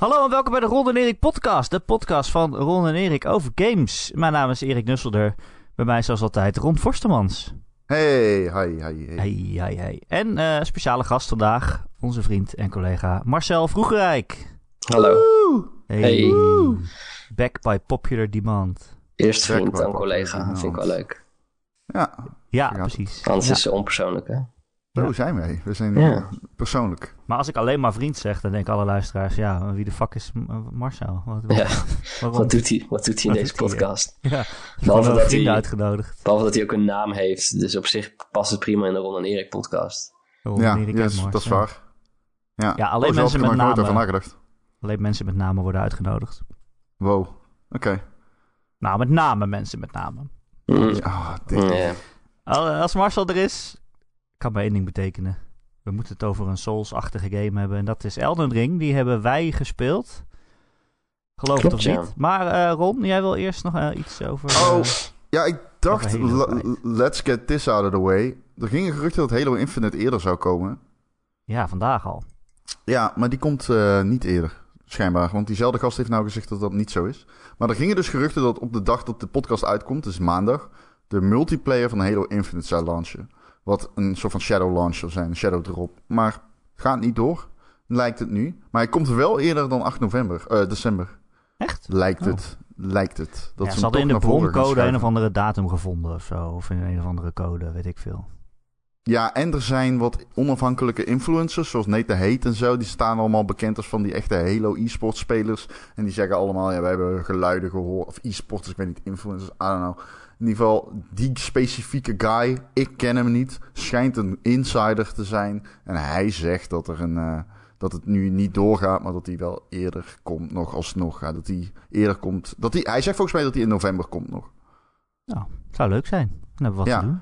Hallo en welkom bij de Ron en Erik podcast. De podcast van Ron en Erik over games. Mijn naam is Erik Nusselder. Bij mij zoals altijd Ron Forstemans. Hey, hi, hi, hey. Hey, hey, hey. En eh speciale gast vandaag, onze vriend en collega Marcel Vroegerijk. Hallo. Hey. Hey. Back by popular demand. Eerst vriend, man. collega. Vind ik wel leuk. Ja, Ja, Ja. precies. Anders Ja. is ze onpersoonlijk, hè? Zo Ja. zijn wij. We zijn Ja. eh, persoonlijk. Maar als ik alleen maar vriend zeg, dan denken alle luisteraars... Ja, wie de fuck is Marcel? Wat, Ja. Wat doet hij, wat doet hij in Wat deze hij, podcast? Ja, Behalve dat, hij, uitgenodigd. behalve dat hij ook een naam heeft. Dus op zich past het prima in de Ron en Erik podcast. Ron ja, yes, en dat is Marcel. waar. Ja, Ja, alleen Oh, mensen met namen. Alleen mensen met namen worden uitgenodigd. Wow, oké. Nou, met namen mensen met namen. Mm. Ah. Ja. Al- Als Marcel er is, kan maar één ding betekenen. We moeten het over een Souls-achtige game hebben. En dat is Elden Ring. Die hebben wij gespeeld. Geloof het of ja. niet. Maar eh, Ron, jij wil eerst nog eh, iets over... Oh, eh, ja, ik dacht, let's get this out of the way. Er gingen geruchten dat Halo Infinite eerder zou komen. ja, vandaag al. Ja, maar die komt eh, niet eerder, schijnbaar. Want diezelfde gast heeft nou gezegd dat dat niet zo is. Maar er gingen dus geruchten dat op de dag dat de podcast uitkomt, dus maandag, de multiplayer van Halo Infinite zou launchen. Wat een soort van shadow launch zou zijn, een shadow drop. Maar gaat niet door, lijkt het nu. Maar hij komt wel eerder dan 8 november, eh, december. Echt? Lijkt Oh. het, lijkt het. Dat ja, ze hadden in de broncode een of andere datum gevonden of zo. Of in een of andere code, weet ik veel. Ja, en er zijn wat onafhankelijke influencers, zoals Nate de Heet en zo. Die staan allemaal bekend als van die echte Halo e-sport spelers. En die zeggen allemaal, ja, wij hebben geluiden gehoord. Of e-sporters, ik weet niet, influencers, I don't know. In ieder geval, die specifieke guy, ik ken hem niet, schijnt een insider te zijn. En hij zegt dat, er een, eh, dat het nu niet doorgaat, maar dat hij wel eerder komt nog alsnog. Ja, dat hij eerder komt. Dat hij, hij zegt volgens mij dat hij in november komt nog. Nou, zou leuk zijn. Dan hebben we wat Ja. te doen.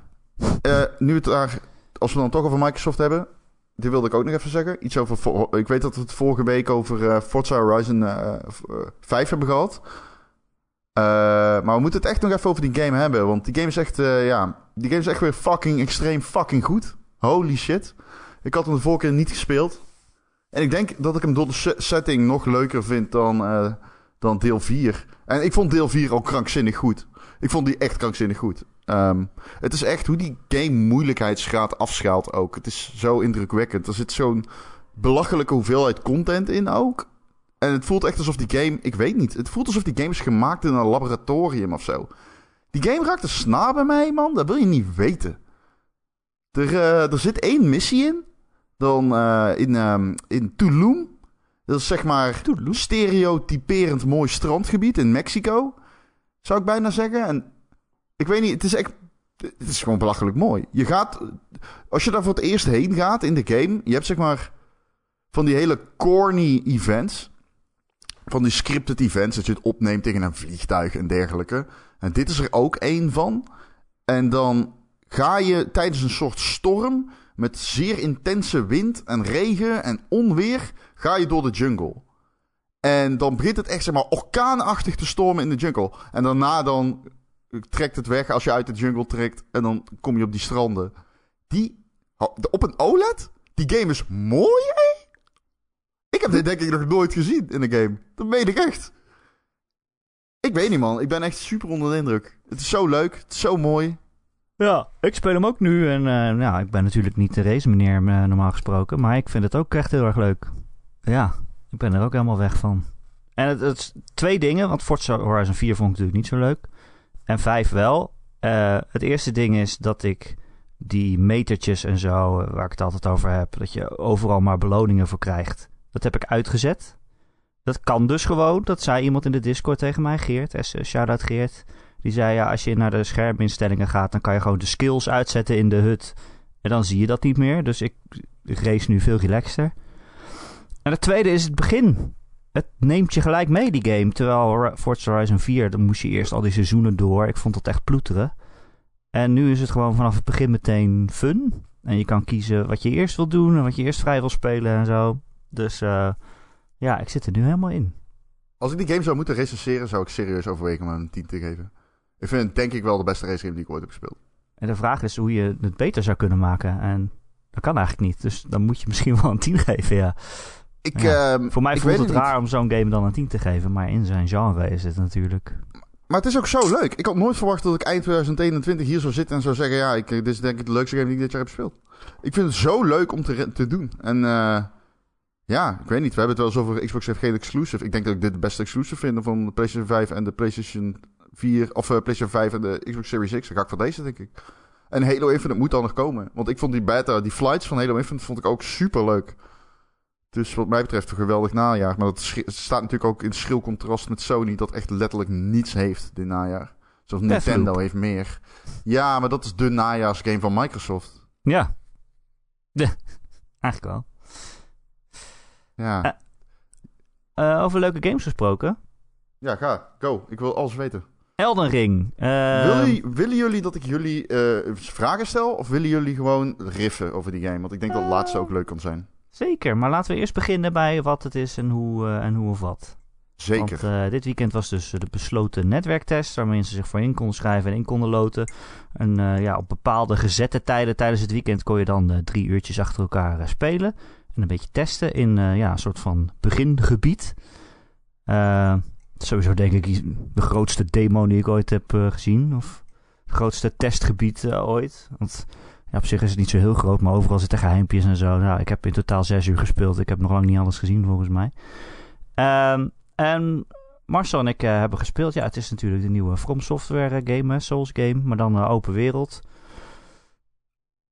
Eh, nu het daar, als we dan toch over Microsoft hebben. Dit wilde ik ook nog even zeggen. Iets over. Ik weet dat we het vorige week over eh, Forza Horizon eh, v- eh, 5 hebben gehad. Eh, maar we moeten het echt nog even over die game hebben. Want die game is echt. eh, ja, die game is echt weer fucking extreem fucking goed. Holy shit. Ik had hem de vorige keer niet gespeeld. En ik denk dat ik hem door de se- setting nog leuker vind dan, eh, dan deel 4. En ik vond deel 4 al krankzinnig goed. Ik vond die echt krankzinnig goed. Ehm, het is echt hoe die game moeilijkheidsgraad afschaalt ook. Het is zo indrukwekkend. Er zit zo'n belachelijke hoeveelheid content in ook. En het voelt echt alsof die game... Ik weet niet. Het voelt alsof die game is gemaakt in een laboratorium of zo. Die game raakt de snaar bij mij, man. Dat wil je niet weten. Er, eh, er zit één missie in. Dan eh, in, ehm, in Tulum. Dat is zeg maar Tulum? stereotyperend mooi strandgebied in Mexico. Zou ik bijna zeggen. En ik weet niet, het is echt... Het is gewoon belachelijk mooi. Je gaat... Als je daar voor het eerst heen gaat in de game... Je hebt zeg maar van die hele corny events. Van die scripted events. Dat je het opneemt tegen een vliegtuig en dergelijke. En dit is er ook één van. En dan ga je tijdens een soort storm... Met zeer intense wind en regen en onweer... Ga je door de jungle. En dan begint het echt zeg maar orkaanachtig te stormen in de jungle. En daarna dan trekt het weg als je uit de jungle trekt. En dan kom je op die stranden. Die, op een OLED? Die game is mooi, hé? Ik heb dit denk ik nog nooit gezien in een game. Dat meen ik echt. Ik weet niet, man. Ik ben echt super onder de indruk. Het is zo leuk. Het is zo mooi. Ja, ik speel hem ook nu. En eh, nou, ik ben natuurlijk niet de race meneer eh, normaal gesproken. Maar ik vind het ook echt heel erg leuk. Ja, ik ben er ook helemaal weg van. En het, het is twee dingen. Want Forza Horizon 4 vond ik natuurlijk niet zo leuk. En 5 wel. Eh, het eerste ding is dat ik die metertjes en zo, waar ik het altijd over heb. Dat je overal maar beloningen voor krijgt. Dat heb ik uitgezet. Dat kan dus gewoon. Dat zei iemand in de Discord tegen mij, Geert. Eh, Shout-out Geert. Die zei, ja, als je naar de scherminstellingen gaat, dan kan je gewoon de skills uitzetten in de hut. En dan zie je dat niet meer. Dus ik race nu veel relaxter. En het tweede is het begin. Het neemt je gelijk mee, die game. Terwijl Forza Horizon 4, dan moest je eerst al die seizoenen door. Ik vond het echt ploeteren. En nu is het gewoon vanaf het begin meteen fun. En je kan kiezen wat je eerst wil doen en wat je eerst vrij wil spelen en zo. Dus eh, ja, ik zit er nu helemaal in. Als ik die game zou moeten recenseren, zou ik serieus overwegen om hem een 10 te geven. Ik vind het denk ik wel de beste race game die ik ooit heb gespeeld. En de vraag is hoe je het beter zou kunnen maken. En dat kan eigenlijk niet. Dus dan moet je misschien wel een 10 geven, ja. Ik, Ja. ehm, Voor mij ik voelt het raar om zo'n game dan een 10 te geven, maar in zijn genre is het natuurlijk. Maar het is ook zo leuk. Ik had nooit verwacht dat ik eind 2021 hier zou zitten en zou zeggen... ja, ik, dit is denk ik de leukste game die ik dit jaar heb gespeeld. Ik vind het zo leuk om te, te doen. En eh, ja, ik weet niet. We hebben het wel eens over Xbox heeft geen exclusive. Ik denk dat ik dit de beste exclusive vind van de PlayStation 5 en de PlayStation 4... of eh, PlayStation 5 en de Xbox Series X. Dan ga ik voor deze, denk ik. En Halo Infinite moet dan nog komen. Want ik vond die beta, die flights van Halo Infinite vond ik ook super leuk. Dus wat mij betreft een geweldig najaar. Maar dat staat natuurlijk ook in schril contrast met Sony... dat echt letterlijk niets heeft dit najaar. Zoals Deathloop. Nintendo heeft meer. Ja, maar dat is de najaarsgame van Microsoft. Ja. De, eigenlijk wel. Ja, Eh. Eh, over leuke games gesproken. ja ga, go. Ik wil alles weten. Elden Ring. Eh, Willen, jullie- willen jullie dat ik jullie eh, vragen stel? Of willen jullie gewoon riffen over die game? Want ik denk dat het laatste ook leuk kan zijn. Zeker, maar laten we eerst beginnen bij wat het is en hoe, en hoe of wat. Zeker. Want dit weekend was dus de besloten netwerktest, waar mensen zich voor in konden schrijven en in konden loten. En ja, op bepaalde gezette tijden tijdens het weekend kon je dan drie uurtjes achter elkaar spelen. En een beetje testen in eh, ja, een soort van begingebied. Eh, sowieso denk ik de grootste demo die ik ooit heb eh, gezien. Of het grootste testgebied ooit. Want ja, op zich is het niet zo heel groot, maar overal zitten geheimpjes en zo. Nou, ik heb in totaal zes uur gespeeld. Ik heb nog lang niet alles gezien volgens mij. Ehm, en Marcel en ik hebben gespeeld. Ja, het is natuurlijk de nieuwe From Software game, Souls game, maar dan eh, open wereld.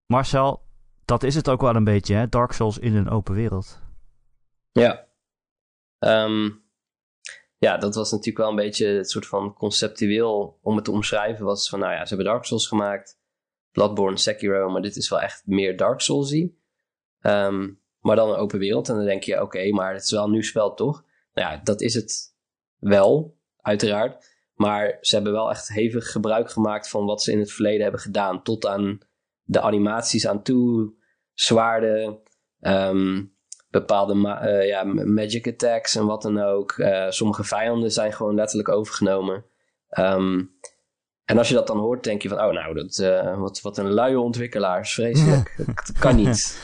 Marcel, dat is het ook wel een beetje, hè? Dark Souls in een open wereld. Ja. Ehm, ja, dat was natuurlijk wel een beetje het soort van conceptueel om het te omschrijven. Was van, nou ja, ze hebben Dark Souls gemaakt. Bloodborne, Sekiro, maar dit is wel echt meer Dark Soulsy. Ehm, maar dan een open wereld. En dan denk je, oké, maar het is wel een nieuw spel, toch? Nou ja, dat is het wel, uiteraard. Maar ze hebben wel echt hevig gebruik gemaakt van wat ze in het verleden hebben gedaan. Tot aan de animaties aan toe, zwaarden, ehm, bepaalde ma- eh, ja, magic attacks en wat dan ook. Eh, sommige vijanden zijn gewoon letterlijk overgenomen. Ehm, en als je dat dan hoort, denk je van, oh nou, dat, eh, wat, wat een luie ontwikkelaars, vreselijk. dat kan niet.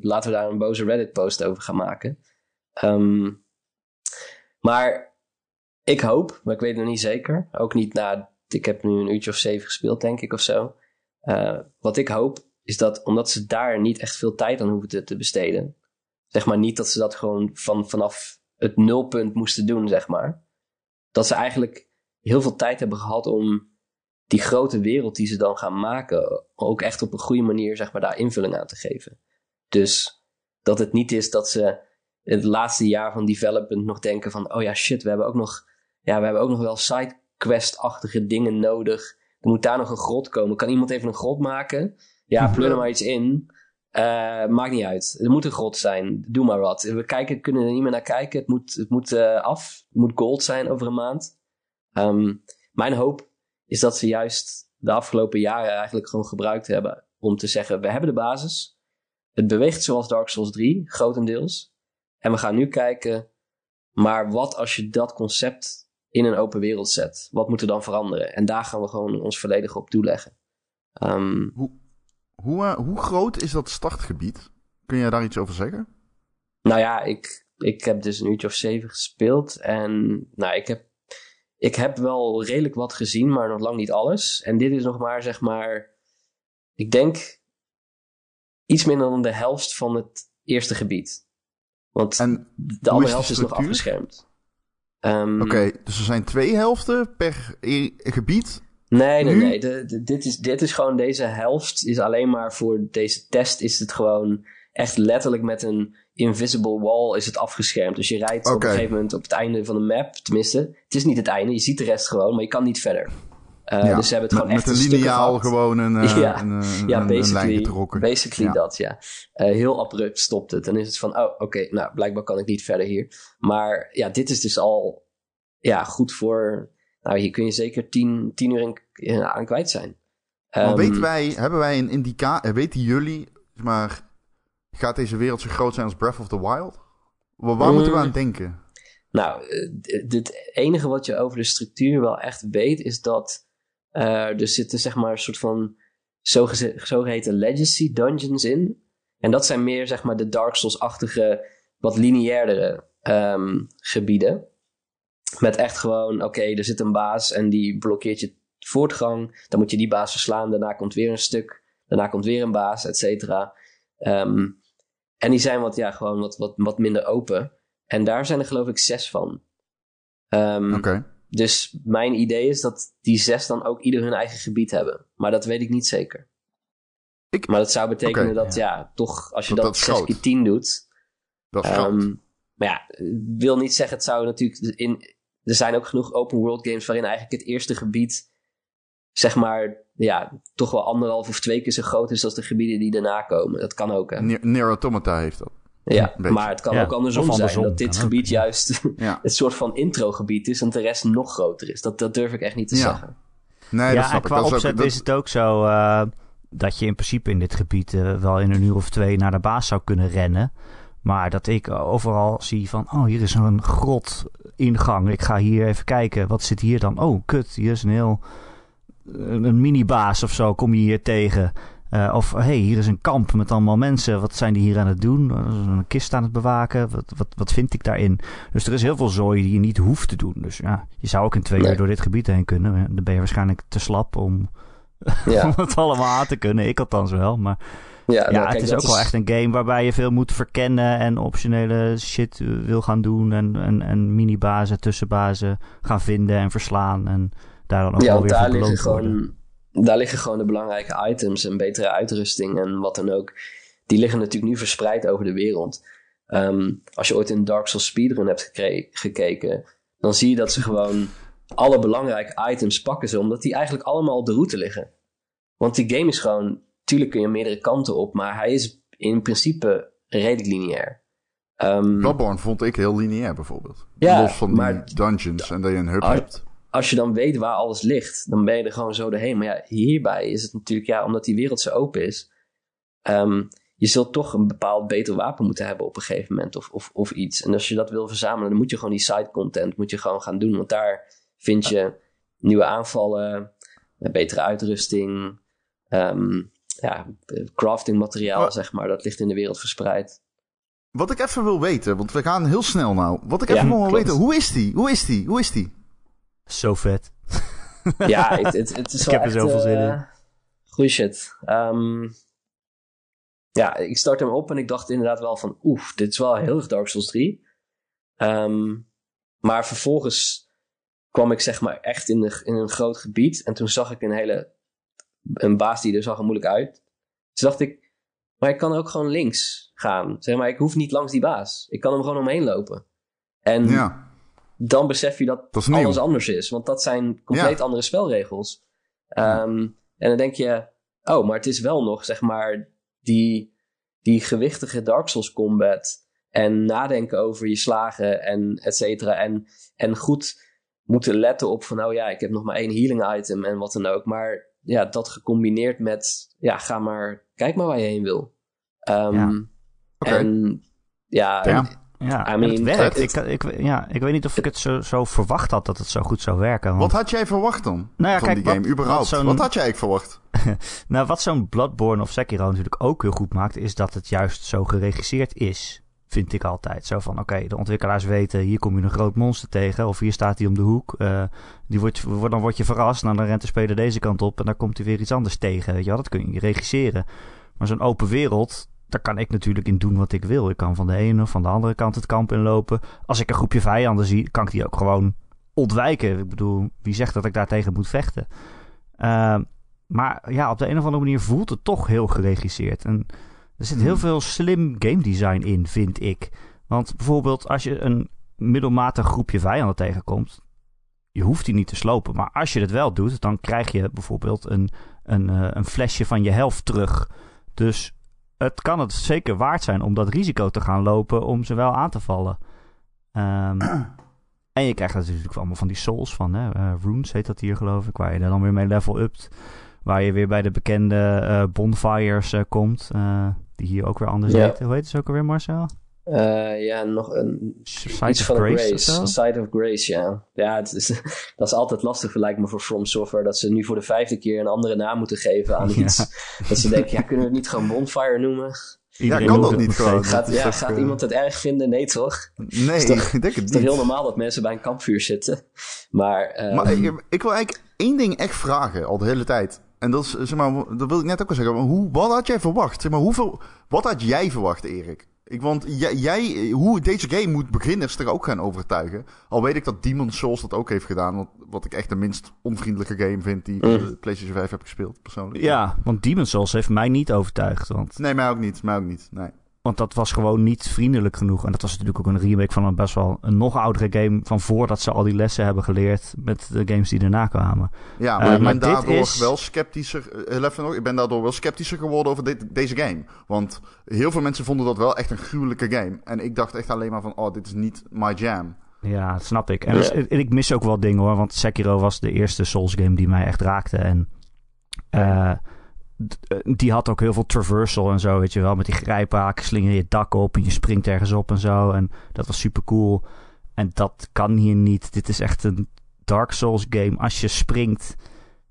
Laten we daar een boze Reddit-post over gaan maken. Ehm, maar ik hoop, maar ik weet het nog niet zeker. Ook niet na, ik heb nu een uurtje of zeven gespeeld, denk ik, of zo. Wat ik hoop, is dat omdat ze daar niet echt veel tijd aan hoeven te, te besteden. Zeg maar niet dat ze dat gewoon van, vanaf het nulpunt moesten doen, zeg maar. Dat ze eigenlijk heel veel tijd hebben gehad om die grote wereld die ze dan gaan maken, ook echt op een goede manier, zeg maar, daar invulling aan te geven. Dus dat het niet is dat ze het laatste jaar van development nog denken van, oh ja, shit, we hebben ook nog, ja, we hebben ook nog wel sidequest-achtige dingen nodig. Er moet daar nog een grot komen. Kan iemand even een grot maken? Ja, pleur er maar iets in. Eh, maakt niet uit. Er moet een grot zijn. Doe maar wat. We kijken, kunnen er niet meer naar kijken. Het moet, het moet eh, af. Het moet gold zijn over een maand. Ehm, mijn hoop is dat ze juist de afgelopen jaren eigenlijk gewoon gebruikt hebben om te zeggen: we hebben de basis. Het beweegt zoals Dark Souls 3, grotendeels. En we gaan nu kijken, maar wat als je dat concept in een open wereld zet? Wat moet er dan veranderen? En daar gaan we gewoon ons volledig op toeleggen. Ehm, Hoe, eh, hoe groot is dat startgebied? Kun je daar iets over zeggen? Nou ja, ik, ik heb dus een uurtje of zeven gespeeld. En nou, ik heb, ik heb wel redelijk wat gezien, maar nog lang niet alles. En dit is nog maar, zeg maar, ik denk iets minder dan de helft van het eerste gebied. Want En de hoe andere is de helft is nog afgeschermd. Ehm, Oké, dus er zijn twee helften per e- gebied. Nee, nee, nee. De, de- dit, is, dit is gewoon deze helft. Is alleen maar voor deze test. Is het gewoon echt letterlijk met een invisible wall is het afgeschermd. Dus je rijdt op een gegeven moment op het einde van de map. Tenminste, het is niet het einde. Je ziet de rest gewoon, maar je kan niet verder. Eh, Ja, Dus ze hebben het met, gewoon echt met een lineaal gewoon een, eh, Ja. een, een, Ja, een basically, basically Ja. dat, ja. Eh, heel abrupt stopt het. Dan is het van, oh, oké, nou, blijkbaar kan ik niet verder hier. Maar ja, dit is dus al ja, goed voor... Nou, hier kun je zeker tien, tien uur in, aan kwijt zijn. Maar Ehm, weten wij, hebben wij een indicatie, weten jullie, zeg maar, gaat deze wereld zo groot zijn als Breath of the Wild? Waar, waar Mm. moeten we aan denken? Nou, eh, het enige wat je over de structuur wel echt weet, is dat eh, er zitten zeg maar een soort van zogeze- zogeheten legacy dungeons in. En dat zijn meer zeg maar de Dark Souls-achtige wat lineairdere ehm, gebieden. Met echt gewoon, oké, er zit een baas en die blokkeert je voortgang. Dan moet je die baas verslaan. Daarna komt weer een stuk. Daarna komt weer een baas, et cetera. Ehm, en die zijn wat, ja, gewoon wat, wat, wat minder open. En daar zijn er geloof ik zes van. Ehm, Oké. Dus mijn idee is dat die zes dan ook ieder hun eigen gebied hebben. Maar dat weet ik niet zeker. Ik- Maar dat zou betekenen dat, ja. toch als je Dat- dat, dat is 6 groot. keer 10 doet. Dat ehm, maar ja, wil niet zeggen, het zou natuurlijk in. Er zijn ook genoeg open world games waarin eigenlijk het eerste gebied, zeg maar, ja, toch wel anderhalf of twee keer zo groot is als de gebieden die daarna komen. Dat kan ook, hè? Nier Nier Automata heeft dat. Ja, maar het kan Ja, ook andersom, zijn. Dat dit ook, gebied juist Ja. het soort van introgebied is en de rest nog groter is. Dat, dat durf ik echt niet te Ja. zeggen. Nee, dat ja, snap en ik. qua Dat is ook- opzet dat- is het ook zo eh, dat je in principe in dit gebied eh, wel in een uur of twee naar de baas zou kunnen rennen. Maar dat ik overal zie van, oh, hier is een grot ingang. Ik ga hier even kijken. Wat zit hier dan? Oh, kut, hier is een heel... Een minibaas of zo kom je hier tegen. Eh, of, hey, hier is een kamp met allemaal mensen. Wat zijn die hier aan het doen? Eh, Een kist aan het bewaken. Wat, wat, wat vind ik daarin? Dus er is heel veel zooi die je niet hoeft te doen. Dus ja, je zou ook in twee Nee. uur door dit gebied heen kunnen. Dan ben je waarschijnlijk te slap om, Ja, om het allemaal aan te kunnen. Ik althans wel. Maar ja, ja, nou, het kijk, is ook wel echt een game waarbij je veel moet verkennen en optionele shit eh, wil gaan doen. En, en, en minibazen, tussenbazen gaan vinden en verslaan. En daar dan ook Ja, wel want weer daar voor liggen, beloond worden. gewoon, daar liggen gewoon de belangrijke items en betere uitrusting en wat dan ook. Die liggen natuurlijk nu verspreid over de wereld. Ehm, als je ooit in Dark Souls Speedrun hebt gekeken, dan zie je dat ze gewoon alle belangrijke items pakken ze, omdat die eigenlijk allemaal op de route liggen. Want die game is gewoon, tuurlijk kun je meerdere kanten op, maar hij is in principe redelijk lineair. Bloodborne vond ik heel lineair bijvoorbeeld. Ja, Los van die dungeons en dat je een hub hebt. als je dan weet waar alles ligt, dan ben je er gewoon zo doorheen. Maar ja, hierbij is het natuurlijk, ja, omdat die wereld zo open is. ehm, je zult toch een bepaald beter wapen moeten hebben op een gegeven moment of, of, of iets. En als je dat wil verzamelen, dan moet je gewoon die side content moet je gewoon gaan doen. Want daar vind je nieuwe aanvallen, eh, betere uitrusting, ehm, ja, crafting materiaal, Maar- zeg maar. Dat ligt in de wereld verspreid. Wat ik even wil weten, want we gaan heel snel nou. Wat ik Ja, even wil klopt. weten, hoe is die? Hoe is die? Hoe is die? Zo vet. ja, het, het, het is Ik heb er zoveel zin in. eh, Goeie shit. Ehm, ja, ik start hem op en ik dacht inderdaad wel van... Oef, dit is wel heel erg Dark Souls 3. Ehm, maar vervolgens kwam ik zeg maar echt in, de, in een groot gebied. En toen zag ik een hele... Een baas die er zag er moeilijk uit. Toen dacht ik... Maar ik kan ook gewoon links gaan. Zeg maar, ik hoef niet langs die baas. Ik kan hem gewoon omheen lopen. En Ja, dan besef je dat, alles anders is. Want dat zijn compleet Ja. andere spelregels. Ehm, En dan denk je, oh, maar het is wel nog, zeg maar, die, die gewichtige Dark Souls combat. En nadenken over je slagen en et cetera. En, en goed moeten letten op van, oh ja, ik heb nog maar één healing item en wat dan ook. Maar ja, dat gecombineerd met, ja, ga maar, kijk maar waar je heen wil. Ehm, Ja. Oké. En ja, Ja. Ja, I mean, het werkt. het- ik, ik, ja, ik weet niet of ik het zo, zo verwacht had dat het zo goed zou werken. want- Wat had jij verwacht dan? Nou ja, van kijk, die wat- game, überhaupt? wat Wat had jij eigenlijk verwacht? Nou, wat zo'n Bloodborne of Sekiro natuurlijk ook heel goed maakt, is dat het juist zo geregisseerd is. Vind ik altijd. Zo van, oké, de ontwikkelaars weten, hier kom je een groot monster tegen, of hier staat hij om de hoek. eh, die wordt, dan word je verrast, nou, dan rent de speler deze kant op en dan komt hij weer iets anders tegen. Weet je dat kun je regisseren. Maar zo'n open wereld, daar kan ik natuurlijk in doen wat ik wil. Ik kan van de ene of van de andere kant het kamp inlopen. Als ik een groepje vijanden zie, kan ik die ook gewoon ontwijken. Ik bedoel, wie zegt dat ik daartegen moet vechten? Ehm, maar ja, op de een of andere manier voelt het toch heel geregisseerd. En er zit heel Hmm. veel slim game design in, vind ik. Want bijvoorbeeld als je een middelmatig groepje vijanden tegenkomt, je hoeft die niet te slopen. Maar als je het wel doet, dan krijg je bijvoorbeeld een, een, eh, een flesje van je helft terug. Dus het kan het zeker waard zijn om dat risico te gaan lopen om ze wel aan te vallen. Ehm, en je krijgt natuurlijk allemaal van die souls van, hè? eh, runes heet dat hier geloof ik, waar je dan weer mee level upt. Waar je weer bij de bekende eh, bonfires eh, komt, die hier ook weer anders Ja. heten. Hoe heet ze ook alweer, Marcel? Uh, ja, nog een. Side of Grace of Grace. zo? Side of Grace, ja. Ja, het is, dat is altijd lastig, lijkt me, voor From Software. Dat ze nu voor de vijfde keer een andere naam moeten geven aan Ja. iets. Dat ze denken, ja, kunnen we het niet gewoon Bonfire noemen? Iedereen kan dat niet gewoon? Gaat, ja, gaat eh, iemand het erg vinden? Nee, toch? Nee, toch- ik denk het Het is toch niet. heel normaal dat mensen bij een kampvuur zitten. Maar, ehm, Maar ik, ik wil eigenlijk één ding echt vragen, al de hele tijd. En dat is, zeg maar, dat wil ik net ook al zeggen. maar Hoe, wat had jij verwacht? Zeg maar, hoeveel, wat had jij verwacht, Erik? Ik, want jij, jij, hoe deze game moet beginners er ook gaan overtuigen. Al weet ik dat Demon's Souls dat ook heeft gedaan. Wat, wat ik echt de minst onvriendelijke game vind die ik Mm. op PlayStation 5 heb gespeeld, persoonlijk. Ja, want Demon's Souls heeft mij niet overtuigd. Want, Nee, mij ook niet. Mij ook niet. Nee. Want dat was gewoon niet vriendelijk genoeg. En dat was natuurlijk ook een remake van een best wel een nog oudere game. Van voordat ze al die lessen hebben geleerd met de games die daarna kwamen. Ja, Eh, maar ik maar ben dit daardoor is- wel sceptischer. eh, heel even nog, ik ben daardoor wel sceptischer geworden over dit, deze game. Want heel veel mensen vonden dat wel echt een gruwelijke game. En ik dacht echt alleen maar van, oh, dit is niet my jam. Ja, dat snap ik. En, dus- en ik mis ook wel dingen hoor. Want Sekiro was de eerste Souls game die mij echt raakte. En eh, eh, die had ook heel veel traversal en zo, weet je wel. Met die grijphaken slinger je het dak op en je springt ergens op en zo. En dat was super cool. En dat kan hier niet. Dit is echt een Dark Souls game. Als je springt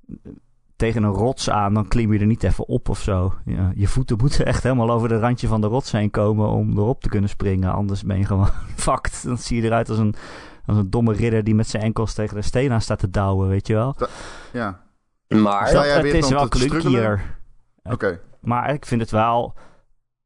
eh, tegen een rots aan, dan klim je er niet even op of zo. Ja, je voeten moeten echt helemaal over de randje van de rots heen komen om erop te kunnen springen. Anders ben je gewoon fucked. Dan zie je eruit als een, als een domme ridder die met zijn enkels tegen de steen aan staat te douwen, weet je wel. Ja, maar het is wel klunkier. Oké. Maar ik vind het wel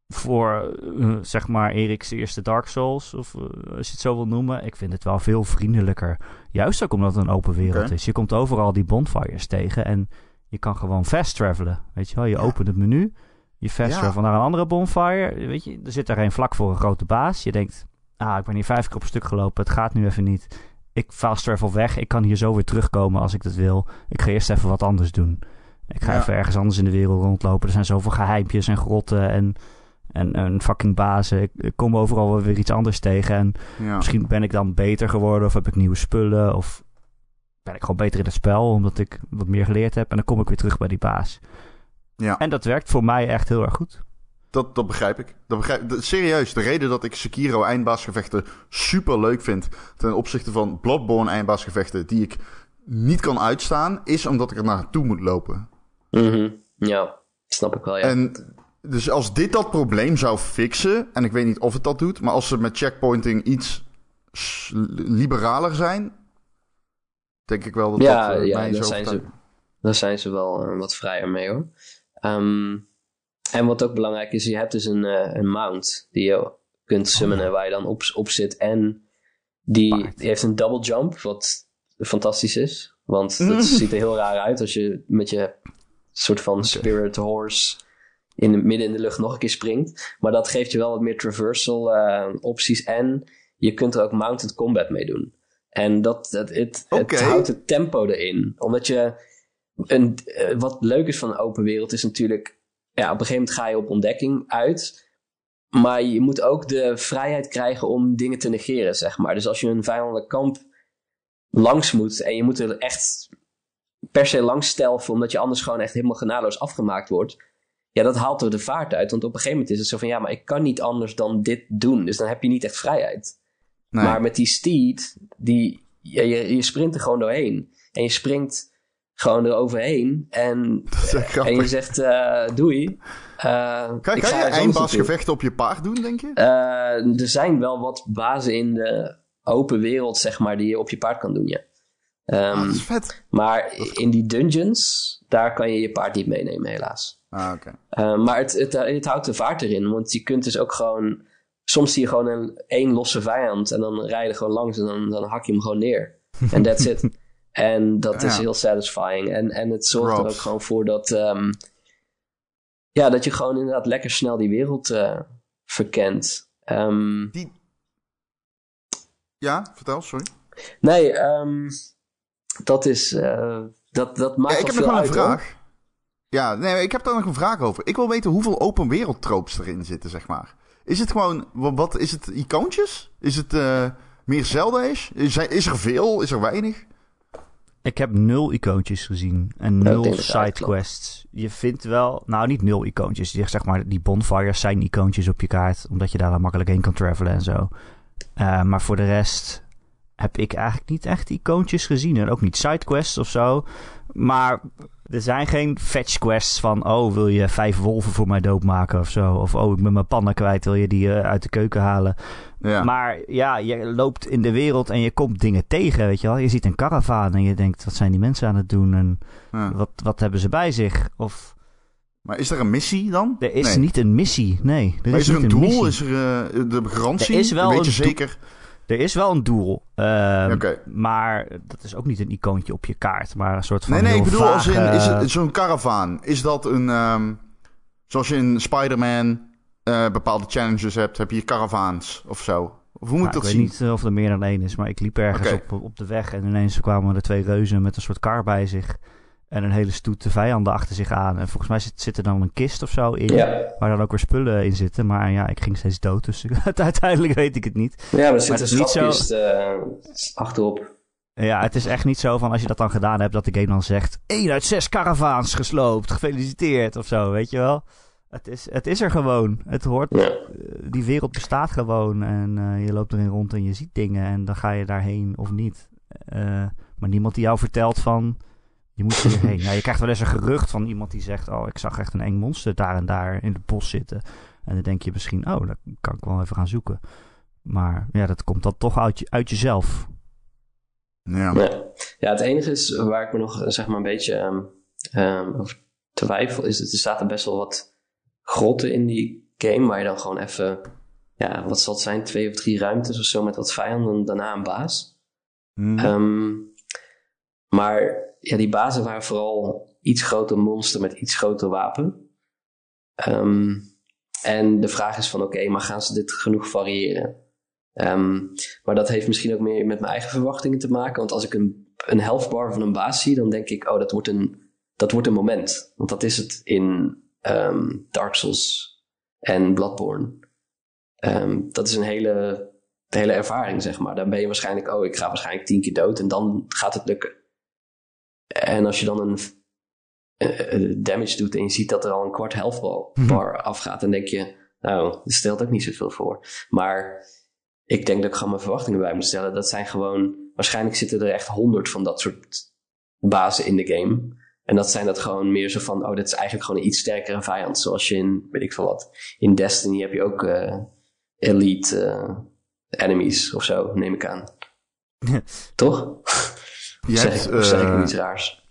voor, eh, zeg maar, Erik's eerste Dark Souls, of eh, als je het zo wil noemen, ik vind het wel veel vriendelijker. Juist ook omdat het een open wereld is. Je komt overal die bonfires tegen en je kan gewoon fast travelen. Weet je wel, je Ja. opent het menu, je fast Ja. travel naar een andere bonfire. Weet je, er zit daar een vlak voor een grote baas. Je denkt, ah, ik ben hier vijf keer op een stuk gelopen, het gaat nu even niet. Ik fast travel weg, ik kan hier zo weer terugkomen als ik dat wil. Ik ga eerst even wat anders doen. Ik ga Ja. even ergens anders in de wereld rondlopen. Er zijn zoveel geheimpjes en grotten en, en, en fucking bazen. Ik, ik kom overal wel weer iets anders tegen. En Ja. misschien ben ik dan beter geworden of heb ik nieuwe spullen. Of ben ik gewoon beter in het spel omdat ik wat meer geleerd heb. En dan kom ik weer terug bij die baas. Ja. En dat werkt voor mij echt heel erg goed. Dat, dat begrijp ik. Dat begrijp, dat- serieus, de reden dat ik Sekiro eindbaasgevechten super leuk vind... ten opzichte van Bloodborne eindbaasgevechten... die ik niet kan uitstaan... is omdat ik er naartoe moet lopen. Mhm, ja, snap ik wel, ja. En dus als dit dat probleem zou fixen... en ik weet niet of het dat doet... maar als ze met checkpointing iets liberaler zijn... denk ik wel dat Ja, dat eh, ja, mij daar zo zijn ze-. Daar zijn ze wel eh, wat vrijer mee hoor. Ehm, en wat ook belangrijk is, je hebt dus een, eh, een mount die je kunt summonen waar je dan op, op zit. En die, die heeft een double jump, wat fantastisch is. Want het ziet er heel raar uit als je met je soort van spirit horse in de, midden in de lucht nog een keer springt. Maar dat geeft je wel wat meer traversal eh, opties. En je kunt er ook mounted combat mee doen. En dat, dat, het, het houdt het tempo erin. Omdat je... Een, eh, wat leuk is van een open wereld is natuurlijk... Ja, op een gegeven moment ga je op ontdekking uit. Maar je moet ook de vrijheid krijgen om dingen te negeren, zeg maar. Dus als je een vijandelijk kamp langs moet... en je moet er echt per se langs stelven... omdat je anders gewoon echt helemaal genadeloos afgemaakt wordt... Ja, dat haalt er de vaart uit. Want op een gegeven moment is het zo van... ja, maar ik kan niet anders dan dit doen. Dus dan heb je niet echt vrijheid. Nee. Maar met die steed, die, ja, je, je sprint er gewoon doorheen. En je springt gewoon eroverheen. En, echt en je zegt uh, doei. Uh, Kan, kan je eindbaasgevechten op je paard doen, denk je? Uh, er zijn wel wat bazen in de open wereld, zeg maar, die je op je paard kan doen, ja. Um, ah, dat is vet. maar in die dungeons, daar kan je je paard niet meenemen, helaas. Ah, oké. Uh, maar het, het, het houdt de vaart erin, want je kunt dus ook gewoon... Soms zie je gewoon een één losse vijand en dan rij je gewoon langs en dan, dan hak je hem gewoon neer. En that's it. En dat is heel satisfying. En, en het zorgt er ook gewoon voor dat... ehm, ja, dat je gewoon inderdaad lekker snel die wereld eh, verkent. Ehm, Ja, vertel, sorry. nee, ehm, dat is... eh, dat, dat maakt Ja, ik heb nog wel een hoor. vraag. Ja, nee, ik heb daar nog een vraag over. Ik wil weten hoeveel open wereld tropes erin zitten, zeg maar. Is het gewoon, wa- wat, is het icoontjes? Is het eh, meer Zelda-ish? Is, is er veel? Is er weinig? Ik heb nul icoontjes gezien en ik nul sidequests. Je vindt wel, nou niet nul icoontjes. Die, zeg maar, die bonfires zijn icoontjes op je kaart, omdat je daar dan makkelijk heen kan travelen en zo. Eh, maar voor de rest heb ik eigenlijk niet echt icoontjes gezien. En ook niet sidequests of zo. Maar er zijn geen fetch quests van... oh, wil je vijf wolven voor mij doodmaken of zo? Of oh, ik ben mijn pannen kwijt, wil je die eh, uit de keuken halen? Ja. Maar ja, je loopt in de wereld en je komt dingen tegen, weet je wel. Je ziet een karavaan en je denkt, wat zijn die mensen aan het doen? En Ja. wat, wat hebben ze bij zich? Of Maar is er een missie dan? er is Nee. niet een missie, nee. Er is er een doel? Is er eh, de garantie? Er is wel Weet je zeker? Er is wel een doel. ehm. Maar dat is ook niet een icoontje op je kaart, maar een soort van Nee, nee, ik bedoel, als in, is het zo'n karavaan? Is dat een, ehm, zoals je in Spider-Man eh, bepaalde challenges hebt, heb je caravaans of zo? Of hoe moet Nou, ik dat ik zien? weet niet of er meer dan één is, maar ik liep ergens op, op de weg en ineens kwamen er twee reuzen met een soort kar bij zich. En een hele stoet vijanden achter zich aan. En volgens mij zit, zit er dan een kist of zo in, Ja, waar dan ook weer spullen in zitten. Maar ja, ik ging steeds dood, dus uiteindelijk weet ik het niet. ja maar er zit een is niet zo- schatkist eh, achterop. Ja, het is echt niet zo van als je dat dan gedaan hebt, dat de game dan zegt... 1 uit 6 karavaans gesloopt, gefeliciteerd of zo, weet je wel. Het is, het is er gewoon. Het hoort, Ja. eh, die wereld bestaat gewoon en eh, je loopt erin rond en je ziet dingen en dan ga je daarheen of niet. Maar niemand die jou vertelt van, je moet hierheen. ja, je krijgt wel eens een gerucht van iemand die zegt, oh, ik zag echt een eng monster daar en daar in het bos zitten. En dan denk je misschien, oh, dat kan ik wel even gaan zoeken. Maar ja, dat komt dan toch uit, je, uit jezelf. Ja. Ja, het enige is waar ik me nog zeg maar een beetje ehm, ehm, over twijfel, is dat er zaten best wel wat grotten in die game, waar je dan gewoon even, ja, wat zal het zijn, twee of drie ruimtes of zo met wat vijanden en daarna een baas. Hm. Ehm, maar ja, die bazen waren vooral iets groter monster met iets groter wapen. Ehm, en de vraag is van oké, maar gaan ze dit genoeg variëren? Ehm, maar dat heeft misschien ook meer met mijn eigen verwachtingen te maken. Want als ik een, een health bar van een baas zie, dan denk ik, oh, dat wordt een, dat wordt een moment. Want dat is het in ehm, Dark Souls en Bloodborne. Dat is een hele, hele ervaring, zeg maar. Dan ben je waarschijnlijk, oh, ik ga waarschijnlijk tien keer dood en dan gaat het lukken. En als je dan een eh, eh, damage doet en je ziet dat er al een kwart health bar, bar afgaat, dan denk je, nou, dat stelt ook niet zoveel voor. Maar ik denk dat ik gewoon mijn verwachtingen bij moet stellen. Dat zijn gewoon, waarschijnlijk zitten er echt honderd van dat soort bazen in de game. En dat zijn dat gewoon meer zo van, oh, dit is eigenlijk gewoon een iets sterkere vijand. Zoals je in, weet ik veel wat, in Destiny heb je ook eh, elite enemies of zo, neem ik aan. Toch? Je zeg, hebt, ik, of zeg ik eh, iets raars?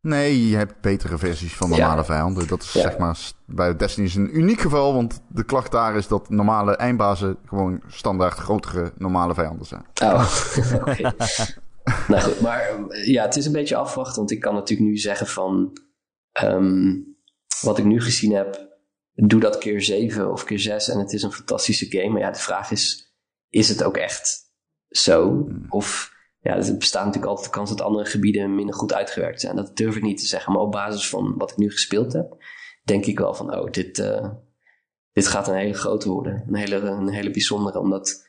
Nee, je hebt betere versies van normale Ja. vijanden. Dat is Ja. zeg maar bij Destiny is een uniek geval, want de klacht daar is dat normale eindbazen gewoon standaard grotere normale vijanden zijn. Oh, oké. nou goed, maar eh, ja, het is een beetje afwachten, want ik kan natuurlijk nu zeggen van ehm, wat ik nu gezien heb, doe dat keer 7 of keer 6 en het is een fantastische game. Maar ja, de vraag is, is het ook echt zo? Of ja, er bestaat natuurlijk altijd de kans dat andere gebieden minder goed uitgewerkt zijn. Dat durf ik niet te zeggen, maar op basis van wat ik nu gespeeld heb, denk ik wel van, oh, dit, eh, dit gaat een hele grote worden. Een hele, een hele bijzondere, omdat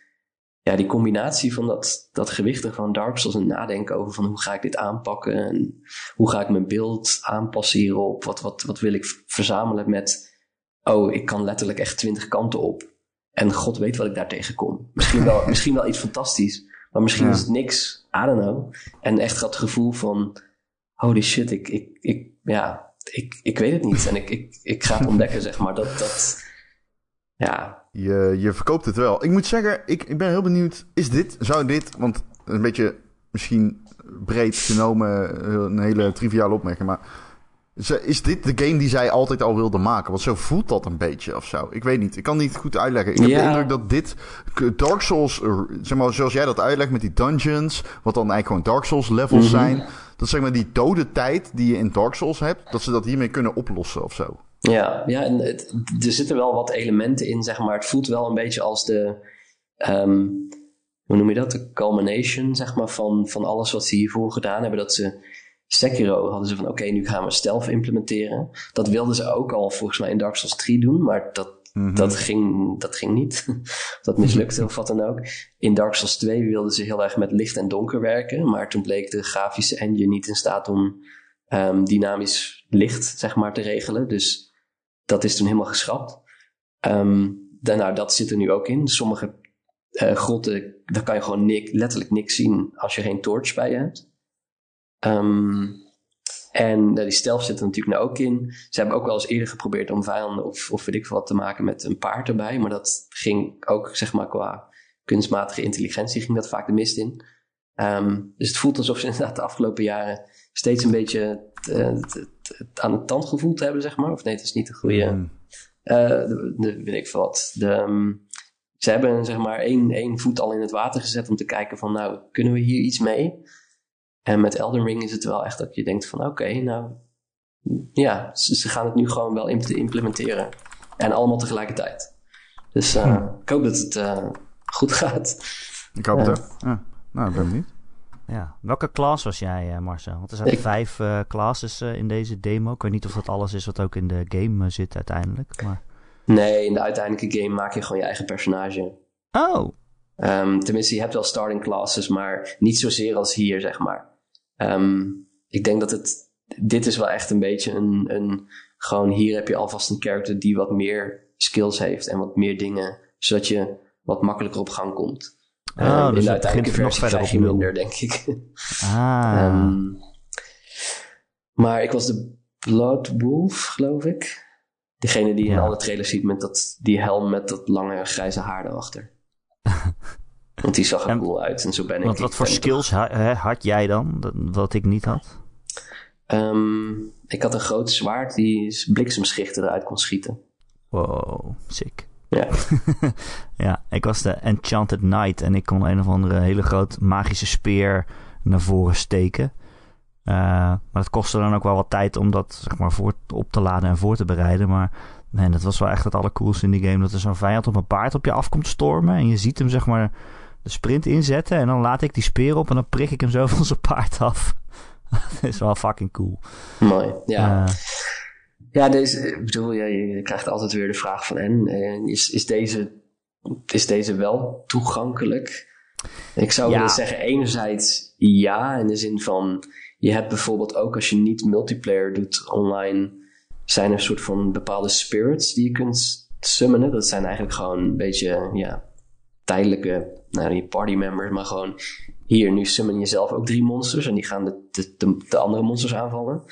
ja, die combinatie van dat, dat gewichtige van Dark Souls en nadenken over van hoe ga ik dit aanpakken en hoe ga ik mijn beeld aanpassen hierop, wat, wat, wat wil ik verzamelen met, oh, ik kan letterlijk echt twintig kanten op en god weet wat ik daar tegenkom. Misschien wel, misschien wel iets fantastisch, maar misschien Ja. is het niks, I don't know. En echt dat gevoel van, holy shit, ik, ik, ik, ja, ik, ik weet het niet en ik, ik, ik ga het ontdekken, zeg maar. Dat, dat, ja, Je, je verkoopt het wel. Ik moet zeggen, ik, ik ben heel benieuwd. Is dit, zou dit, want een beetje misschien breed genomen, eh, een hele triviale opmerking, maar is dit de game die zij altijd al wilde maken? Want zo voelt dat een beetje of zo. Ik weet niet. Ik kan niet goed uitleggen. Ik heb de indruk dat dit Dark Souls, zeg maar zoals jij dat uitlegt met die dungeons, wat dan eigenlijk gewoon Dark Souls levels Mhm. zijn, dat zeg maar die dode tijd die je in Dark Souls hebt, dat ze dat hiermee kunnen oplossen of zo. Ja, ja en het, er zitten wel wat elementen in, zeg maar. Het voelt wel een beetje als de, ehm, hoe noem je dat? De culmination, zeg maar, van, van alles wat ze hiervoor gedaan hebben. Dat ze Sekiro hadden ze van oké, nu gaan we stealth implementeren. Dat wilden ze ook al volgens mij in Dark Souls 3 doen, maar dat, Mhm. dat, ging, dat ging niet. dat mislukte of wat dan ook. In Dark Souls 2 wilden ze heel erg met licht en donker werken, maar toen bleek de grafische engine niet in staat om ehm, dynamisch licht zeg maar te regelen. Dus dat is toen helemaal geschrapt. Daarna, dat zit er nu ook in. Sommige eh, grotten, daar kan je gewoon nik, letterlijk niks zien als je geen torch bij je hebt. Ehm, en nou, die stealth zit er natuurlijk nou ook in. Ze hebben ook wel eens eerder geprobeerd om vijanden of, of weet ik wat te maken met een paard erbij. Maar dat ging ook, zeg maar, qua kunstmatige intelligentie ging dat vaak de mist in. Ehm, dus het voelt alsof ze inderdaad de afgelopen jaren steeds een beetje eh, het- aan de tand gevoeld hebben, zeg maar. Of nee, het is niet de goede... Eh, de, de- weet ik veel wat. De, ehm, ze hebben zeg maar één, één voet al in het water gezet om te kijken van nou, kunnen we hier iets mee? En met Elden Ring is het wel echt dat je denkt van oké, nou ja, ze, ze gaan het nu gewoon wel imp- implementeren. En allemaal tegelijkertijd. Dus eh, ik hoop dat het eh, goed gaat. Ik hoop Ja. het ook. Ja. Nou, ik ben benieuwd. Ja. Welke class was jij, eh, Marcel? Want er Ik- vijf eh, classes eh, in deze demo. Ik weet niet of dat alles is wat ook in de game zit uiteindelijk. Maar... Nee, in de uiteindelijke game maak je gewoon je eigen personage. Oh, Ehm, tenminste, je hebt wel starting classes, maar niet zozeer als hier, zeg maar. Ehm, ik denk dat het. Dit is wel echt een beetje een, een. Gewoon hier heb je alvast een character die wat meer skills heeft en wat meer dingen, zodat je wat makkelijker op gang komt. Oh, Ehm, dus in de uiteindelijke nog versie verder krijg je minder, denk ik. ah. Ehm, maar ik was de Blood Wolf, geloof ik. Degene die je in alle trailers ziet met dat, die helm met dat lange grijze haar erachter. Want die zag er En- cool uit en zo ben ik. Want wat voor skills ha- had jij dan, wat ik niet had? Ehm, ik had een groot zwaard die bliksemschichten eruit kon schieten. Wow, sick. Ja. ja, ik was de Enchanted Knight en ik kon een of andere hele groot magische speer naar voren steken. Eh, maar dat kostte dan ook wel wat tijd om dat zeg maar voor, op te laden en voor te bereiden. Maar nee, dat was wel echt het allercoolste in die game. Dat er zo'n vijand op een paard op je afkomt stormen. En je ziet hem zeg maar de sprint inzetten. En dan laat ik die speer op en dan prik ik hem zo van zijn paard af. dat is wel fucking cool. Mooi. Ja, Eh, ja deze, ik bedoel, je, je krijgt altijd weer de vraag van en is, is, deze, is deze wel toegankelijk? Ik zou Ja. willen zeggen, enerzijds ja, in de zin van je hebt bijvoorbeeld ook als je niet multiplayer doet online, zijn er soort van bepaalde spirits die je kunt summonen. Dat zijn eigenlijk gewoon een beetje ja, tijdelijke nou, members, maar gewoon hier, nu summon je zelf ook drie monsters en die gaan de, de, de, de andere monsters aanvallen.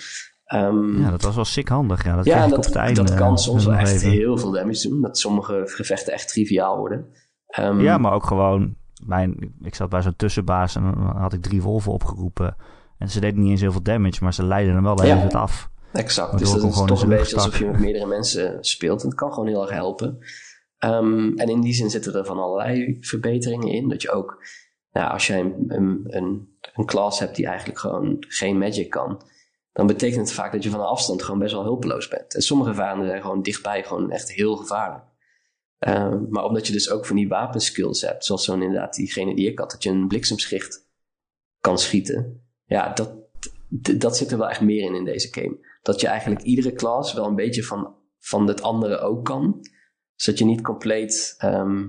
Ehm, ja, dat was wel sick handig. Ja, dat ja, dat, op het einde, dat kan eh, soms wel echt even. heel veel damage doen. Dat sommige gevechten echt triviaal worden. Ehm, Ja, maar ook gewoon... Mijn, ik zat bij zo'n tussenbaas en dan had ik drie wolven opgeroepen. En ze deden niet eens heel veel damage, maar ze leidden hem wel Ja. tijd af. Exact. Dus dat is toch een beetje alsof je met meerdere mensen speelt. En het kan gewoon heel erg helpen. Ehm, en in die zin zitten er van allerlei verbeteringen in. Dat je ook, nou, als jij een, een, een, hebt die eigenlijk gewoon geen magic kan, dan betekent het vaak dat je van een afstand gewoon best wel hulpeloos bent. En sommige vijanden zijn gewoon dichtbij gewoon echt heel gevaarlijk. Ehm, maar omdat je dus ook van die wapenskills hebt, zoals zo'n inderdaad diegene die ik had, dat je een bliksemschicht kan schieten. Ja, dat, dat zit er wel echt meer in in deze game. Dat je eigenlijk iedere class wel een beetje van, van het andere ook kan. Zodat je niet compleet ehm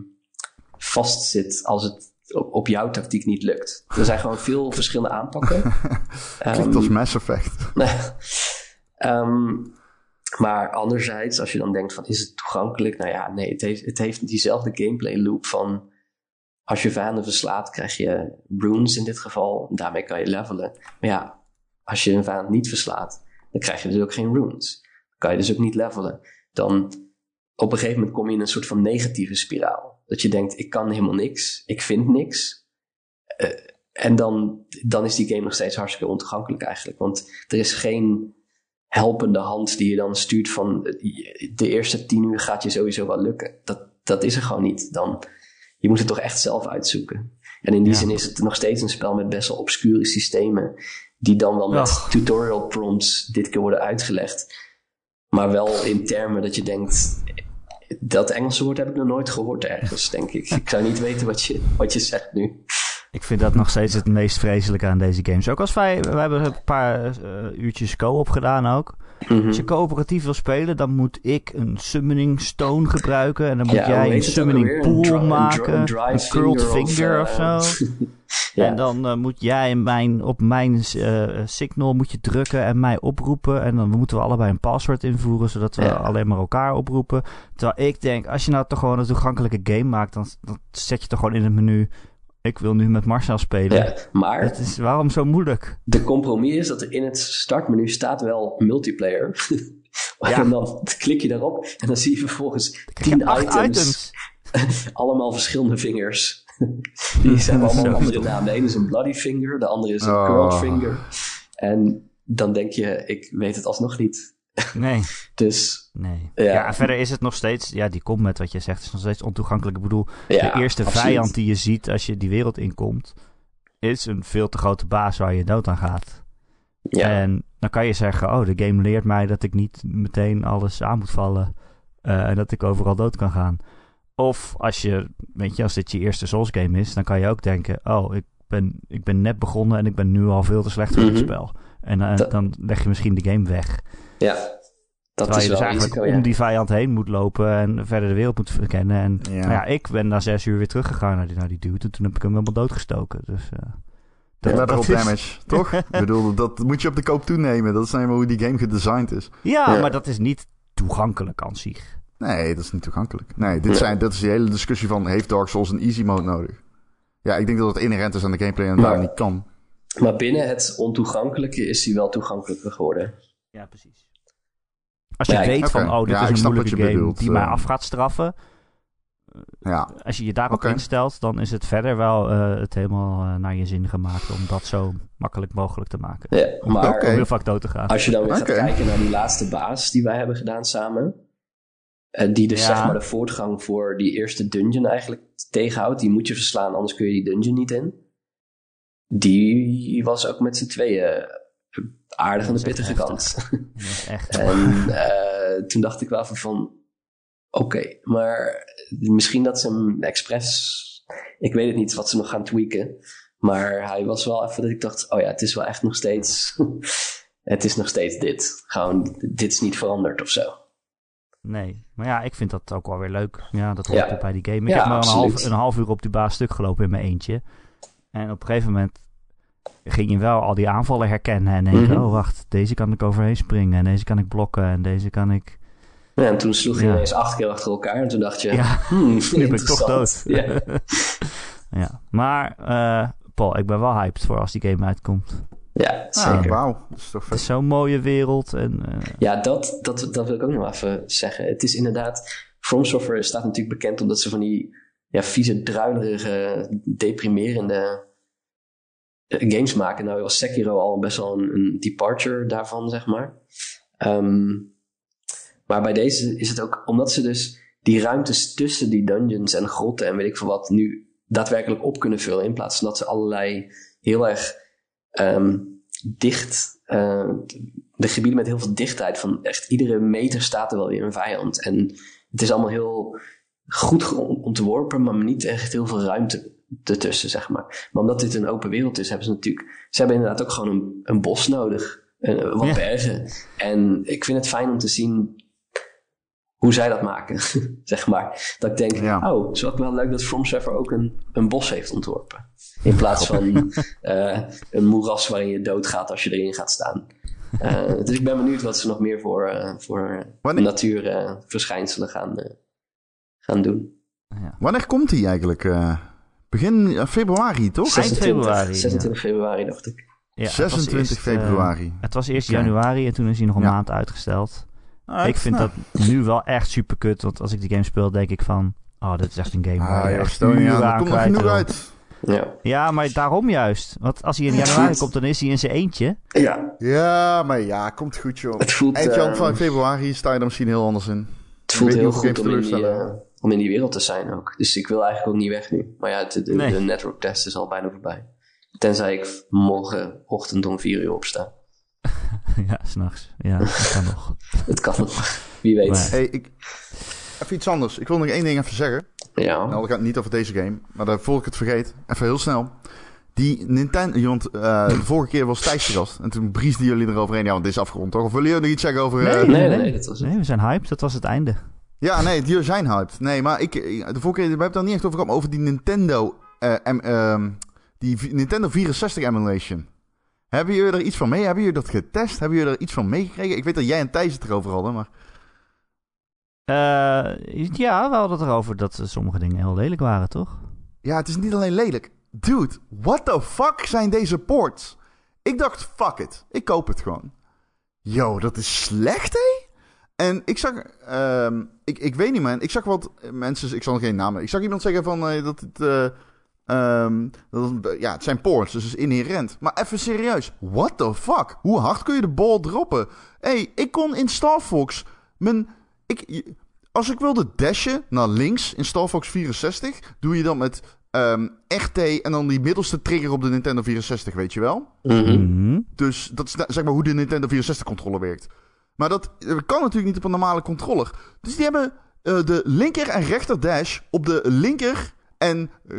vast zit als het op, op jouw tactiek niet lukt. Er zijn gewoon veel verschillende aanpakken. Klinkt Ehm, als Mass Effect. Ehm, maar anderzijds, als je dan denkt van is het toegankelijk? Nou ja, nee, het heeft, het heeft diezelfde gameplay loop van als je vijanden verslaat, krijg je runes in dit geval. En daarmee kan je levelen. Maar ja, als je een vijand niet verslaat, dan krijg je dus ook geen runes. Dan kan je dus ook niet levelen. Dan op een gegeven moment kom je in een soort van negatieve spiraal. Dat je denkt, ik kan helemaal niks, ik vind niks. Eh, en dan, dan is die game nog steeds hartstikke ontoegankelijk eigenlijk. Want er is geen helpende hand die je dan stuurt van eh, de eerste tien uur gaat je sowieso wel lukken. Dat, dat is er gewoon niet. Dan, je moet het toch echt zelf uitzoeken. En in die Ja. zin is het nog steeds een spel met best wel obscure systemen. Die dan wel met tutorial prompts dit keer worden uitgelegd. Maar wel in termen dat je denkt. Dat Engelse woord heb ik nog nooit gehoord ergens, denk ik. Ik zou niet weten wat je, wat je zegt nu. Ik vind dat nog steeds het meest vreselijke aan deze games. Ook als wij, we hebben een paar uh, uurtjes co-op gedaan ook. Mhm. Als je coöperatief wil spelen, dan moet ik een summoning stone gebruiken. En dan moet Ja, jij een summoning pool Een maken. een curled finger finger of, of, eh, zo. Ja. En dan eh, moet jij mijn, op mijn eh, signal moet je drukken en mij oproepen. En dan moeten we allebei een paswoord invoeren, zodat we Ja. alleen maar elkaar oproepen. Terwijl ik denk, als je nou toch gewoon een toegankelijke game maakt, dan, dan zet je toch gewoon in het menu... Ik wil nu met Marcel spelen. Ja, maar Het is, waarom zo moeilijk? de compromis is dat er in het startmenu staat wel multiplayer. Ja. En dan klik je daarop en dan zie je vervolgens Krijg je 10 acht items. Allemaal verschillende vingers. Die zijn allemaal een andere naam. De ene is een bloody finger, de andere is een Oh. curled finger. En dan denk je, ik weet het alsnog niet. Nee, Dus nee. Ja. Verder is het nog steeds... Ja, die komt met wat je zegt. is nog steeds ontoegankelijk. Ik bedoel, ja, de eerste absoluut. vijand die je ziet als je die wereld inkomt... is een veel te grote baas waar je dood aan gaat. Ja, En dan kan je zeggen, oh, de game leert mij dat ik niet meteen alles aan moet vallen. eh, en dat ik overal dood kan gaan. Of als je, weet je, als dit je eerste Souls game is, dan kan je ook denken, oh, ik ben, ik ben net begonnen en ik ben nu al veel te slecht voor Mhm. het spel. En eh, dan leg je misschien de game weg. Ja. dat Terwijl is je wel dus eigenlijk risico, ja. om die vijand heen moet lopen en verder de wereld moet verkennen. En Ja. nou ja, ik ben na zes uur weer teruggegaan naar die, naar die dude. En toen heb ik hem helemaal doodgestoken. Dus eh, Collateral is- damage, toch? ik bedoel, dat moet je op de koop toenemen. Dat is nou eenmaal hoe die game gedesigned is. Ja, Ja. maar dat is niet toegankelijk aan zich. Nee, dat is niet toegankelijk. Nee, dit Ja. zijn, dat is die hele discussie van... heeft Dark Souls een easy mode nodig? Ja, ik denk dat het inherent is aan de gameplay en daarom niet kan. Maar binnen het ontoegankelijke is hij wel toegankelijker geworden. Ja, precies. Als je weet van, oh, dit Ja, is een moeilijke game bedoelt, die mij eh. af gaat straffen. Ja, Als je je daarop instelt, dan is het verder wel eh, het helemaal eh, naar je zin gemaakt om dat zo makkelijk mogelijk te maken. Ja, maar. Om heel vaak dood te gaan. als je dan weer gaat kijken naar die laatste baas die wij hebben gedaan samen. eh, die dus Ja. zeg maar de voortgang voor die eerste dungeon eigenlijk tegenhoudt. Die moet je verslaan, anders kun je die dungeon niet in. Die was ook met z'n tweeën aardig aan de pittige kant. Echt... En eh, toen dacht ik wel van, oké, maar misschien dat ze hem expres, ik weet het niet wat ze nog gaan tweaken, maar hij was wel even dat ik dacht, oh ja, het is wel echt nog steeds, het is nog steeds dit. Gewoon, dit is niet veranderd of zo. Nee, maar ja, ik vind dat ook wel weer leuk. Ja, dat hoort Ja. bij die game. Ik Ja, heb maar een half, een half uur op die baas stuk gelopen in mijn eentje. En op een gegeven moment ging je wel al die aanvallen herkennen en denken, Mhm. oh wacht, deze kan ik overheen springen en deze kan ik blokken en deze kan ik... Ja, en toen sloeg je Ja. ineens acht keer achter elkaar en toen dacht je, Ja, hmm, nu ben ik toch dood. Ja. ja, maar eh, Paul, ik ben wel hyped voor als die game uitkomt. ja, ah, zeker. wauw. Dat is toch zo'n mooie wereld en eh, Ja, dat, dat, dat wil ik ook nog even zeggen. Het is inderdaad... From Software staat natuurlijk bekend omdat ze van die ja, vieze, druilerige, deprimerende games maken. Nou was Sekiro al best wel een, een departure daarvan, zeg maar. Ehm, maar bij deze is het ook... Omdat ze dus die ruimtes tussen die dungeons en grotten en weet ik veel wat... nu daadwerkelijk op kunnen vullen... in plaats van dat ze allerlei heel erg ehm, dicht... eh, de gebieden met heel veel dichtheid. Van echt iedere meter staat er wel weer een vijand. En het is allemaal heel goed ontworpen, maar niet echt heel veel ruimte ertussen, zeg maar. Maar omdat dit een open wereld is, hebben ze natuurlijk... Ze hebben inderdaad ook gewoon een, een bos nodig. En wat Ja. bergen. En ik vind het fijn om te zien hoe zij dat maken, zeg maar. Dat ik denk, Ja. oh, het is ook wel leuk dat From Software ook een, een bos heeft ontworpen. In plaats van eh, een moeras waarin je doodgaat als je erin gaat staan. Eh, dus ik ben benieuwd wat ze nog meer voor, eh, voor Wanneer- natuurverschijnselen gaan, gaan doen. ja. Wanneer komt die eigenlijk? Begin februari, toch? 26, februari, 26 februari, dacht ik. Ja, het was 26 eerst, eh, februari. het was eerst januari en toen is hij nog een Ja. maand uitgesteld. Ah, ik vind nou. dat nu wel echt super kut, want als ik die game speel, denk ik van, oh, dit is echt een game waar Ah, je ja, echt er komt nog kwijt genoeg uit. Ja, Ja, maar daarom juist. Want als hij in januari komt, dan is hij in zijn eentje. ja Ja, maar ja, komt goed, joh. het voelt, Eind eh, februari sta je er misschien heel anders in. het voelt heel goed om in, die. Om in die wereld te zijn ook. Dus ik wil eigenlijk ook niet weg nu. Maar ja, de, de, Nee. de network test is al bijna voorbij. Tenzij ik morgenochtend om 4 uur opsta. ja, s'nachts. Ja, dat kan nog. Het kan nog. Wie weet. Maar- Hey, ik... Even iets anders. Ik wil nog één ding even zeggen. Ja. Nou, dan gaat niet over deze game. Maar dan, voor ik het vergeet, even heel snel. Die Nintendo... Want eh, de vorige keer was Thijs gast. En toen briesden jullie eroverheen. Ja, want dit is afgerond, toch? Of willen jullie nog iets zeggen over... eh, nee, nee, dat was het. Nee, we zijn hyped. Dat was het einde. Ja, nee, die zijn hyped. Nee, maar ik, de vorige keer, we hebben het daar niet echt over gehad, over die Nintendo, eh, ehm, die Nintendo 64 emulation. Hebben jullie er iets van mee? Hebben jullie dat getest? Hebben jullie er iets van meegekregen? Ik weet dat jij en Thijs het erover hadden, maar... Eh, ja, we hadden het erover dat eh, sommige dingen heel lelijk waren, toch? Ja, het is niet alleen lelijk. Dude, what the fuck zijn deze ports? Ik dacht, fuck it. Ik koop het gewoon. Yo, dat is slecht, hé? En ik zag, ehm, ik, ik weet niet man, ik zag wat mensen, ik zal geen namen, ik zag iemand zeggen van eh, dat het, eh, ehm, dat het, ja, het zijn ports, dus het is inherent. Maar even serieus, what the fuck? Hoe hard kun je de bal droppen? Hé, hey, ik kon in Star Fox mijn, ik, als ik wilde dashen naar links in Star Fox 64, doe je dat met ehm, RT en dan die middelste trigger op de Nintendo 64, weet je wel? Mhm. Mhm. Dus dat is zeg maar hoe de Nintendo 64 controller werkt. Maar dat eh, kan natuurlijk niet op een normale controller. Dus die hebben eh, de linker en rechter dash op de linker en eh,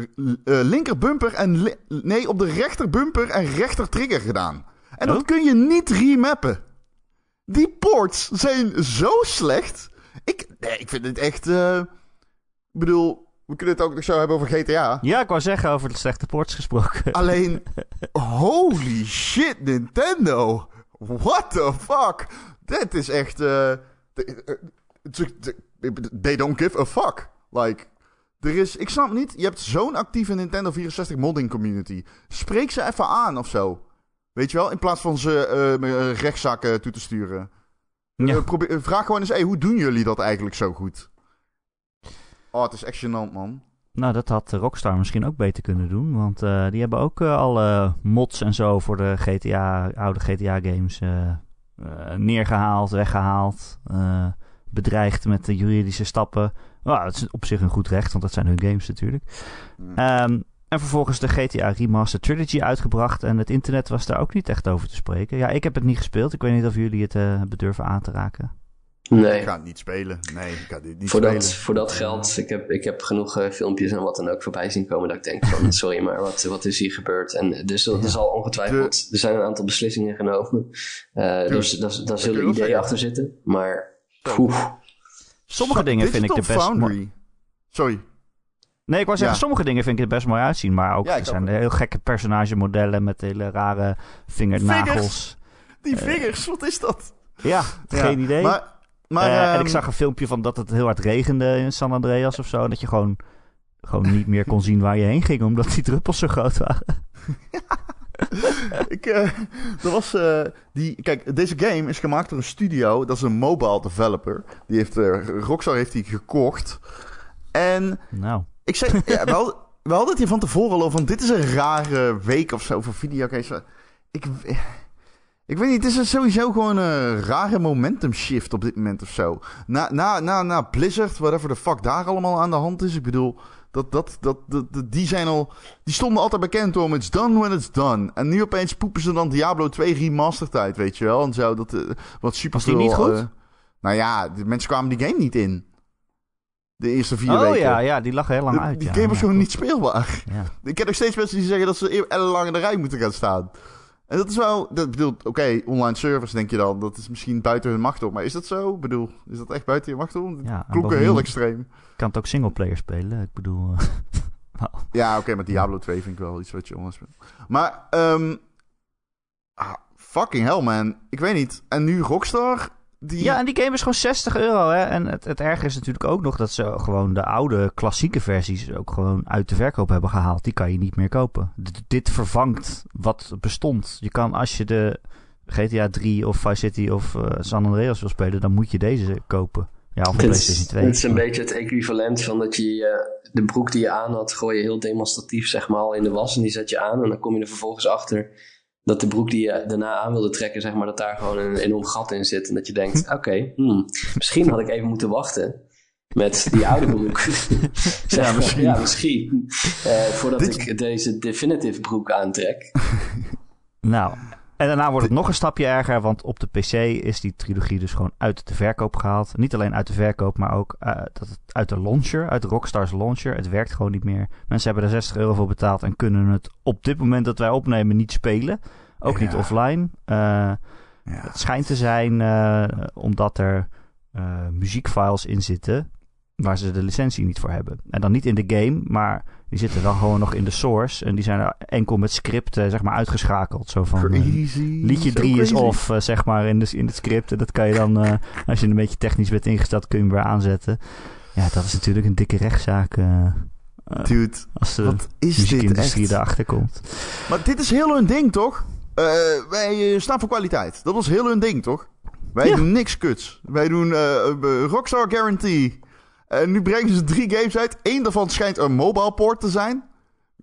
linker bumper en li- nee op de rechter bumper en rechter trigger gedaan. En dat Oh. kun je niet remappen. Die ports zijn zo slecht. Ik, nee, ik vind het echt. eh, ik bedoel, we kunnen het ook nog zo hebben over GTA. Ja, ik wou zeggen over de slechte ports gesproken. Alleen, holy shit, Nintendo. What the fuck? Dit is echt... eh, eh, de- they don't give a fuck. Like, er is... Ik snap niet, je hebt zo'n actieve Nintendo 64 modding community. Spreek ze even aan of zo. Weet je wel? In plaats van ze eh, eh, rechtszaken toe te sturen. Ja. Eh, probeer, eh, vraag gewoon eens, hey, hoe doen jullie dat eigenlijk zo goed? Oh, het is echt gênant, man. Nou, dat had eh, Rockstar misschien ook beter kunnen doen. Want eh, die hebben ook eh, alle mods en zo voor de GTA, oude GTA-games neergehaald, weggehaald. eh, bedreigd met de juridische stappen. Nou, dat is op zich een goed recht, want dat zijn hun games natuurlijk. Hmm. Ehm, en vervolgens de GTA Remastered Trilogy uitgebracht. En het internet was daar ook niet echt over te spreken. Ja, ik heb het niet gespeeld. Ik weet niet of jullie het eh, hebben durven aan te raken. Nee. Ik ga het niet spelen. Nee, ik ga dit niet Voor spelen. dat, voor dat geld, ik heb, ik heb genoeg eh, filmpjes en wat dan ook voorbij zien komen dat ik denk van, sorry, maar wat, wat is hier gebeurd? En dus er zal ongetwijfeld, er zijn een aantal beslissingen genomen. Eh dus daar, daar zullen ideeën zeggen. achter zitten, maar Zo. poeh. Sommige dingen vind ik er Digital best mooi. Foundry. Sorry. Nee, ik wou zeggen, Ja. sommige dingen vind ik er best mooi uitzien. Maar ook Ja, er zijn ook. heel gekke personagemodellen met hele rare vingernagels. Die vingers, wat is dat? Ja, Ja, geen idee. Maar, maar Eh, en ehm, ik zag een filmpje van dat het heel hard regende in San Andreas of zo. En dat je gewoon, gewoon niet meer kon zien waar je heen ging, omdat die druppels zo groot waren. ik, eh, er was eh, die, kijk, deze game is gemaakt door een studio. Dat is een mobile developer. Die heeft, Rockstar heeft die gekocht. En Nou, ik zei, ja, we, hadden, we hadden het hier van tevoren al over. Dit is een rare week of zo voor videogames. Ik, ik weet niet, het is sowieso gewoon een rare momentum shift op dit moment of zo. Na, na, na, na Blizzard, whatever de fuck daar allemaal aan de hand is. Ik bedoel, dat, dat, dat, dat, die zijn al, die stonden altijd bekend om it's done when it's done. En nu opeens poepen ze dan Diablo 2 remastered uit, weet je wel. En zo, dat, eh, wat super Was die niet goed? nou ja, de mensen kwamen die game niet in. De eerste vier oh weken. ja, ja, die lag heel lang De- uit. die ja. game was Ja, gewoon niet speelbaar. Ja. Ik ken nog steeds mensen die zeggen dat ze ellenlang in de rij moeten gaan staan. En dat is wel, dat bedoelt, oké, online servers denk je dan, dat is misschien buiten hun macht om. Maar is dat zo? Ik bedoel, is dat echt buiten je macht om? Ja, klonk heel extreem. kan het ook singleplayer spelen. Ik bedoel, Ja, oké, maar Diablo 2 vind ik wel iets wat je online speelt. Maar, ehm ah, fucking hell man. Ik weet niet. En nu Rockstar, die... Ja, en die game is gewoon 60 euro. Hè? En het, het erge is natuurlijk ook nog dat ze gewoon de oude klassieke versies ook gewoon uit de verkoop hebben gehaald. Die kan je niet meer kopen. D- dit vervangt wat bestond. Je kan als je de GTA 3 of Vice City of eh, San Andreas wil spelen, dan moet je deze kopen. Ja, of een PlayStation is, 2. het is een beetje het equivalent van dat je eh, de broek die je aan had, gooi je heel demonstratief zeg maar al in de was en die zet je aan en dan kom je er vervolgens achter dat de broek die je daarna aan wilde trekken, zeg maar, dat daar gewoon een enorm gat in zit en dat je denkt, oké, hmm, misschien had ik even moeten wachten met die oude broek. Ja, misschien. Ja, misschien. Eh, voordat Dit- ik deze definitive broek aantrek. Nou, En daarna wordt het nog een stapje erger, want op de PC is die trilogie dus gewoon uit de verkoop gehaald. Niet alleen uit de verkoop, maar ook uh, dat het uit de launcher, uit Rockstars launcher. Het werkt gewoon niet meer. Mensen hebben er 60 euro voor betaald en kunnen het op dit moment dat wij opnemen niet spelen. Ook niet offline. Uh, ja. Het schijnt te zijn uh, omdat er muziekfiles in zitten waar ze de licentie niet voor hebben. En dan niet in de game, maar die zitten dan gewoon nog in de source. En die zijn enkel met script zeg maar uitgeschakeld. Zo van crazy. liedje 3 is off, zeg maar, in, de, in het script. En dat kan je dan, als je een beetje technisch bent ingesteld, kun je hem weer aanzetten. Ja, dat is natuurlijk een dikke rechtszaak. Dude, als de wat is dit echt? erachter komt. Maar dit is heel hun ding, toch? Uh, wij staan voor kwaliteit. Dat was heel hun ding, toch? Wij ja. doen niks kuts. Wij doen Rockstar Guarantee. En nu brengen ze drie games uit. Eén daarvan schijnt een mobile port te zijn.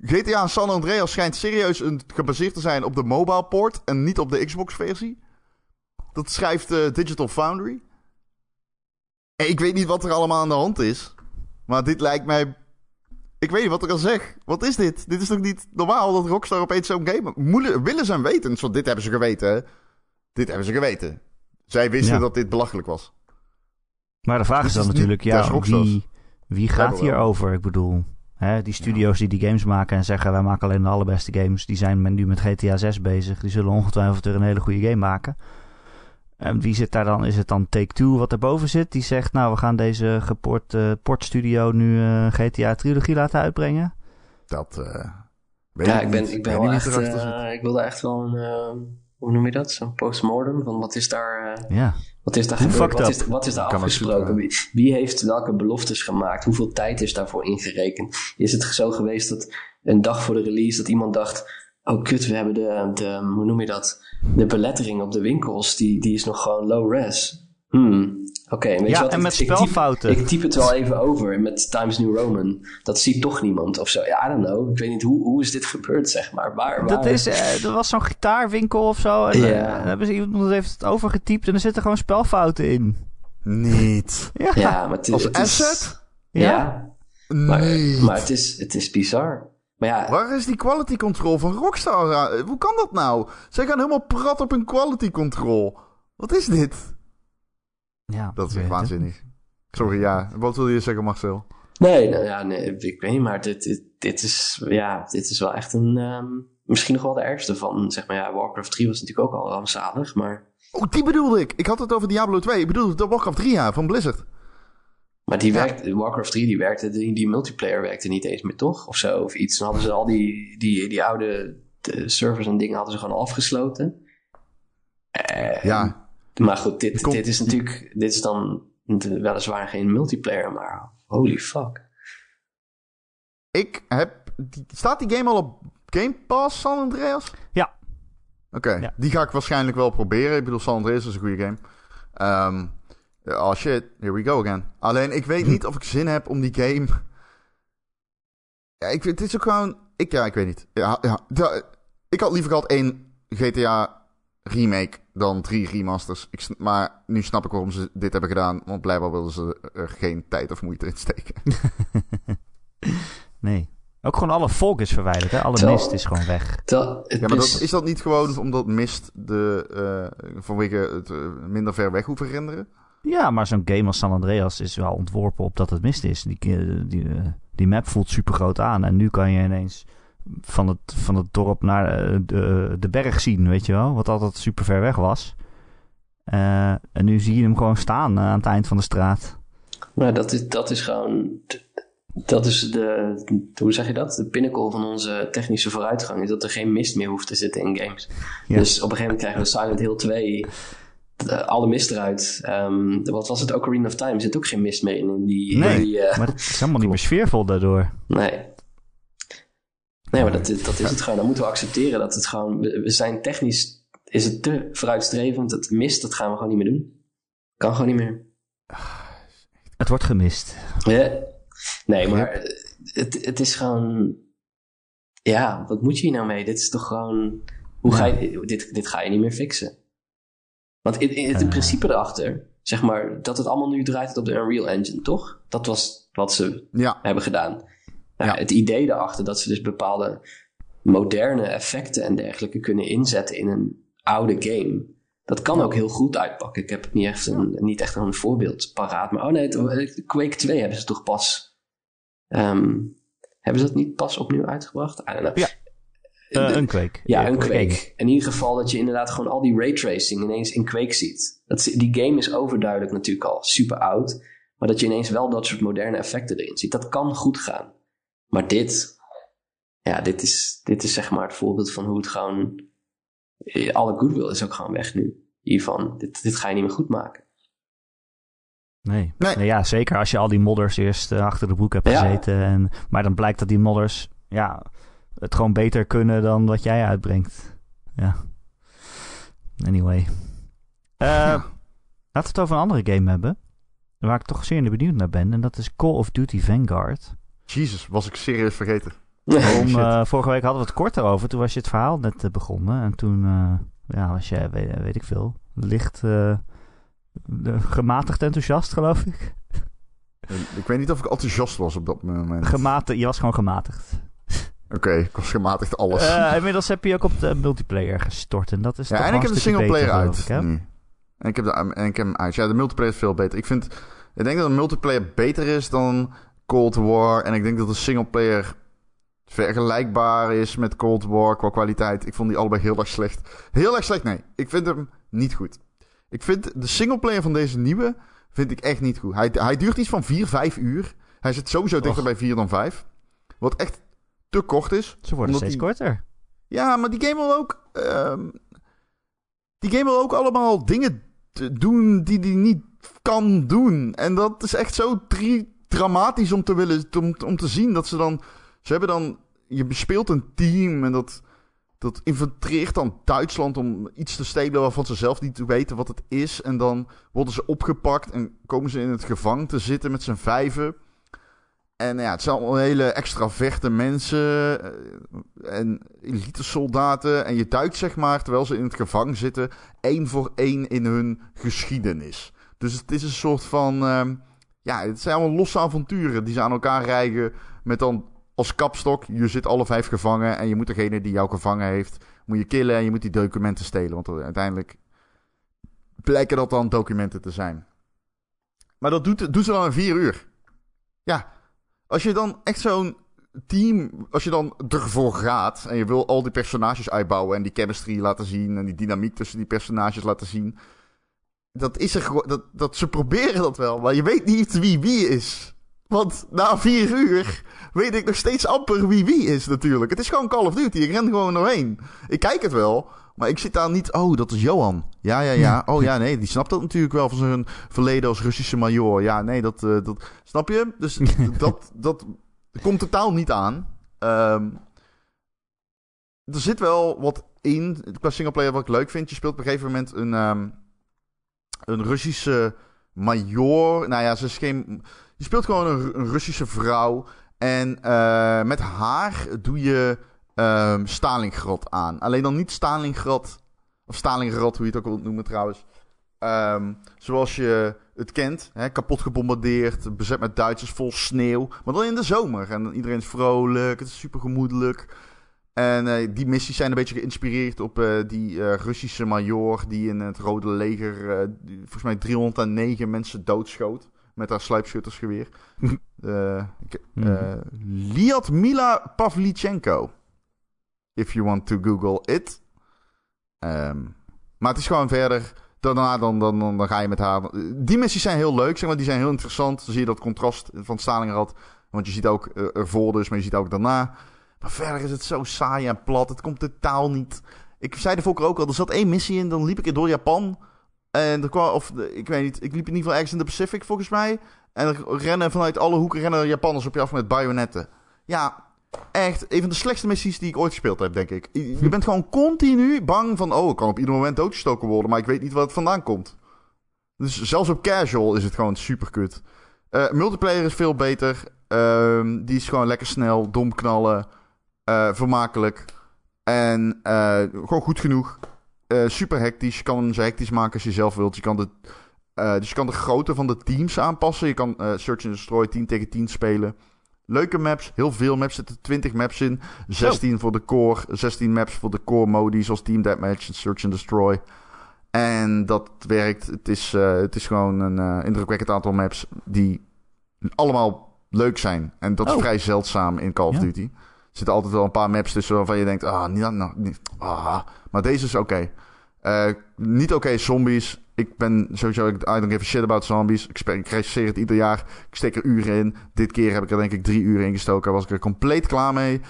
GTA San Andreas schijnt serieus een, gebaseerd te zijn op de mobile port en niet op de Xbox versie. Dat schrijft uh, Digital Foundry. En ik weet niet wat er allemaal aan de hand is. Maar dit lijkt mij... Ik weet niet wat ik al zeg. Wat is dit? Dit is toch niet normaal dat Rockstar opeens zo'n game... Moeilijk, willen ze hem weten? Want dit hebben ze geweten, hè? Dit hebben ze geweten. Zij wisten Ja. dat dit belachelijk was. Maar de vraag Dus is dan natuurlijk, ja, wie, wie gaat hierover? Ik bedoel, hè, die studio's die die games maken en zeggen wij maken alleen de allerbeste games, die zijn men nu met GTA 6 bezig. Die zullen ongetwijfeld weer een hele goede game maken. En wie zit daar dan? Is het dan Take-Two wat erboven zit? Die zegt, nou, we gaan deze geport eh, portstudio nu eh, GTA Trilogie laten uitbrengen. Dat eh weet Ja, ik ben, niet. ik ben wel echt, eh, ik wil daar echt wel een, hoe noem je dat? Zo'n postmortem van wat is daar, eh, Ja, wat is daar gebeurd? Wat is, wat is daar Kan afgesproken? wie heeft welke beloftes gemaakt? Hoeveel tijd is daarvoor ingerekend? Is het zo geweest dat een dag voor de release dat iemand dacht, oh kut, we hebben de, de hoe noem je dat? De belettering op de winkels, die, die is nog gewoon low res. Hmm, oké. weet je ja wat? en Ik- met ik typ- spelfouten. ik typ het wel even over met Times New Roman. Dat ziet toch niemand of zo. Ja, I don't know. Ik weet niet hoe, hoe is dit gebeurd, zeg maar. Waar, Dat waar- is, eh, er was zo'n gitaarwinkel of zo. En, eh, Ja. dan hebben ze iemand heeft het overgetypt en er zitten gewoon spelfouten in. Niet. Ja, Ja, maar het, is- Als het is- asset? Ja, ja. maar, Nee. maar het, is, het is bizar. Maar ja, Waar is die quality control van Rockstar? Eh, Hoe kan dat nou? Zij gaan helemaal prat op hun quality control. Wat is dit? Ja, Dat is echt het. waanzinnig. Sorry, ja. Wat wil je zeggen, Marcel? nee, nou ja, nee, ik weet niet, maar dit, dit, dit, is, ja, dit is wel echt een, ehm, misschien nog wel de ergste van, zeg maar, ja, Warcraft 3 was natuurlijk ook al rampzalig, maar, Oh, die bedoelde ik. Ik had het over Diablo 2. Ik bedoelde de Warcraft 3 ja, van Blizzard. maar die Ja. werkte, Warcraft 3, die werkte, die, die multiplayer werkte niet eens meer, toch? Of zo, of iets. Dan hadden ze al die, die, die oude de servers en dingen hadden ze gewoon afgesloten. Eh, Ja. Maar goed, dit, Komt- dit is natuurlijk, dit is dan weliswaar geen multiplayer, maar holy fuck. Ik heb... staat die game al op Game Pass, San Andreas? Ja. Oké, Ja. die ga ik waarschijnlijk wel proberen. Ik bedoel, San Andreas is een goede game. Ehm, oh shit, here we go again. Alleen, ik weet niet of ik zin heb om die game... Ja, ik, het is ook gewoon... Ik, ja, ik weet niet. Ja, ja, ik had liever gehad één GTA remake dan drie remasters. Ik, maar nu snap ik waarom ze dit hebben gedaan. Want blijkbaar wilden ze er geen tijd of moeite in steken. Nee. Ook gewoon alle volk is verwijderd, hè? Alle Terwijl- mist is gewoon weg. Terwijl Ja, maar is, dat, is dat niet gewoon omdat mist de, eh, vanwege het eh, minder ver weg hoeven renderen? Ja, maar zo'n game als San Andreas is wel ontworpen op dat het mist is. Die, eh, die, die map voelt super groot aan. En nu kan je ineens van het, van het dorp naar eh, de, de berg zien, weet je wel? Wat altijd super ver weg was. Eh, en nu zie je hem gewoon staan eh, aan het eind van de straat. maar dat is, dat is gewoon, dat is de, hoe zeg je dat? De pinnacle van onze technische vooruitgang is dat er geen mist meer hoeft te zitten in games. Ja. Dus op een gegeven moment krijgen we Silent Hill 2, de- alle mist eruit. Ehm, wat was het? Ocarina of Time zit ook geen mist meer in. in die, Nee. in die, eh, Maar het is helemaal niet meer sfeervol daardoor. Nee. Nee, maar dat, is- dat is het gewoon. Dan moeten we accepteren dat het gewoon... We, zijn technisch... Is het te vooruitstrevend. Het mist, dat gaan we gewoon niet meer doen. Kan gewoon niet meer. Het wordt gemist. Ja. Nee, maar het, het is gewoon... Ja, wat moet je hier nou mee? Dit is toch gewoon... Hoe ga je, dit, dit ga je niet meer fixen. Want in, in, het principe erachter... Zeg maar, dat het allemaal nu draait op de Unreal Engine, toch? Dat was wat ze Ja, hebben gedaan. Nou, Ja. Het idee daarachter dat ze dus bepaalde moderne effecten en dergelijke kunnen inzetten in een oude game. Dat kan ook heel goed uitpakken. Ik heb niet echt een, niet echt een voorbeeld paraat. Maar oh nee, het, Quake 2 hebben ze toch pas... ehm, hebben ze dat niet pas opnieuw uitgebracht? I don't know. Ja. Eh, een Quake. Ja, een. Quake. In ieder geval dat je inderdaad gewoon al die raytracing ineens in Quake ziet. Dat, die game is overduidelijk natuurlijk al super oud. Maar dat je ineens wel dat soort moderne effecten erin ziet. Dat kan goed gaan. Maar dit... Ja, dit is, dit is zeg maar het voorbeeld van hoe het gewoon... eh, Alle goodwill is ook gewoon weg nu. Hiervan, dit, dit ga je niet meer goed maken. Nee. Nee. Nee, ja, zeker als je al die modders eerst eh, achter de broek hebt Ja. gezeten. En, maar dan blijkt dat die modders ja, het gewoon beter kunnen dan wat jij uitbrengt. Ja. Anyway. Eh, Laten we het over een andere game hebben. Waar ik toch zeer benieuwd naar ben. En dat is Call of Duty Vanguard. Jezus, was ik serieus vergeten. Om, eh, vorige week hadden we het kort erover. Toen was je het verhaal net eh, begonnen. En toen eh, ja, was je, weet, weet ik veel, licht eh, gematigd enthousiast, geloof ik. Ik weet niet of ik enthousiast was op dat moment. Gematigd, je was gewoon gematigd. Oké, ik was gematigd alles. Inmiddels heb je ook op de multiplayer gestort. En dat is ja, toch en wel ik een heb de singleplayer beter, uit. ik, nu. En ik heb, de, en ik heb hem uit. Ja, de multiplayer is veel beter. Ik, vind, ik denk dat de multiplayer beter is dan Cold War. En ik denk dat de singleplayer vergelijkbaar is met Cold War qua kwaliteit. Ik vond die allebei heel erg slecht. Heel erg slecht, nee. Ik vind hem niet goed. Ik vind de singleplayer van deze nieuwe vind ik echt niet goed. Hij, hij duurt iets van 4, 5 uur. Hij zit sowieso dichter Och. bij 4 dan 5. Wat echt te kort is. Ze worden steeds die- korter. Ja, maar die game wil ook. ehm, die game wil ook allemaal dingen doen die die niet kan doen. En dat is echt zo tri- dramatisch om te willen. Om, om te zien dat ze dan. Ze hebben dan. Je bespeelt een team en dat. Dat infiltreert dan Duitsland om iets te stelen waarvan ze zelf niet weten wat het is. En dan worden ze opgepakt en komen ze in het gevangen te zitten met z'n vijven. En ja, het zijn allemaal hele extraverte mensen eh, en elite soldaten. En je duikt zeg maar, terwijl ze in het gevangen zitten, één voor één in hun geschiedenis. Dus het is een soort van, ehm, ja, het zijn allemaal losse avonturen die ze aan elkaar rijgen. Met dan als kapstok, je zit alle vijf gevangen en je moet degene die jou gevangen heeft, moet je killen en je moet die documenten stelen. Want uiteindelijk blijken dat dan documenten te zijn. Maar dat doet, doen ze dan in vier uur. Ja, als je dan echt zo'n team, als je dan ervoor gaat en je wil al die personages uitbouwen en die chemistry laten zien en die dynamiek tussen die personages laten zien. Dat is er gewoon, dat, dat ze proberen dat wel, maar je weet niet wie wie is. Want na vier uur weet ik nog steeds amper wie wie is natuurlijk. Het is gewoon Call of Duty, ik ren gewoon doorheen. Ik kijk het wel, maar ik zit daar niet, oh dat is Johan. Ja, ja, ja, oh ja, nee, die snapt dat natuurlijk wel van zijn verleden als Russische major. Ja, nee, dat, eh, dat snap je? Dus dat, dat komt totaal niet aan. Ehm, er zit wel wat in qua singleplayer wat ik leuk vind. Je speelt op een gegeven moment een, ehm, een Russische major. Nou ja, ze is geen. Je speelt gewoon een, Russische vrouw. En eh, met haar doe je ehm Stalingrad aan. Alleen dan niet Stalingrad. Of Stalingrad, hoe je het ook wilt noemen trouwens. Ehm, zoals je het kent. Hè, kapot gebombardeerd. Bezet met Duitsers vol sneeuw. Maar dan in de zomer. En iedereen is vrolijk. Het is super gemoedelijk. En eh, die missies zijn een beetje geïnspireerd op eh, die eh, Russische major. die in het Rode Leger. die volgens mij 309 mensen doodschoot. Met haar sluipschuttersgeweer. Ik- Liat Mila Pavlichenko. If you want to Google it. Ehm, maar het is gewoon verder. Daarna dan, dan, dan, dan ga je met haar. Die missies zijn heel leuk, zeg maar. Die zijn heel interessant. Dan zie je dat contrast van Stalingrad. Want je ziet ook ervoor dus, maar je ziet ook daarna. Maar verder is het zo saai en plat. Het komt totaal niet. Ik zei de Fokker ook al. Er zat één missie in. Dan liep ik door Japan. En er kwam, of eh, ik weet niet. Ik liep in ieder geval ergens in de Pacific volgens mij. En er rennen vanuit alle hoeken rennen Japanners op je af met bajonetten. Ja, echt een van de slechtste missies die ik ooit gespeeld heb, denk ik. Je je bent gewoon continu bang van... Oh, ik kan op ieder moment doodgestoken worden, maar ik weet niet waar het vandaan komt. Dus zelfs op casual is het gewoon super kut. Eh, multiplayer is veel beter. Ehm, die is gewoon lekker snel, dom knallen, eh, vermakelijk. En eh, gewoon goed genoeg. Eh, super hectisch. Je kan hem zo hectisch maken als je zelf wilt. Je kan de, dus je kan de grootte van de teams aanpassen. Je kan Search and Destroy 10 tegen 10 spelen. leuke maps. Heel veel maps zitten 20 maps in. 16 voor de core. 16 maps voor de core modi, zoals Team Deathmatch en Search and Destroy. En dat werkt. Het is, het is gewoon een indrukwekkend aantal maps die allemaal leuk zijn. En dat is oh. vrij zeldzaam in Call of Duty. Zitten altijd wel een paar maps tussen waarvan je denkt... Ah, niet, nou, niet, ah. Maar deze is oké. Okay. Uh, niet oké zombies. Ik ben sowieso... I don't give a shit about zombies. Ik, ik recenseer het ieder jaar. Ik steek er uren in. Dit keer heb ik er denk ik drie uur in gestoken. Was ik er compleet klaar mee.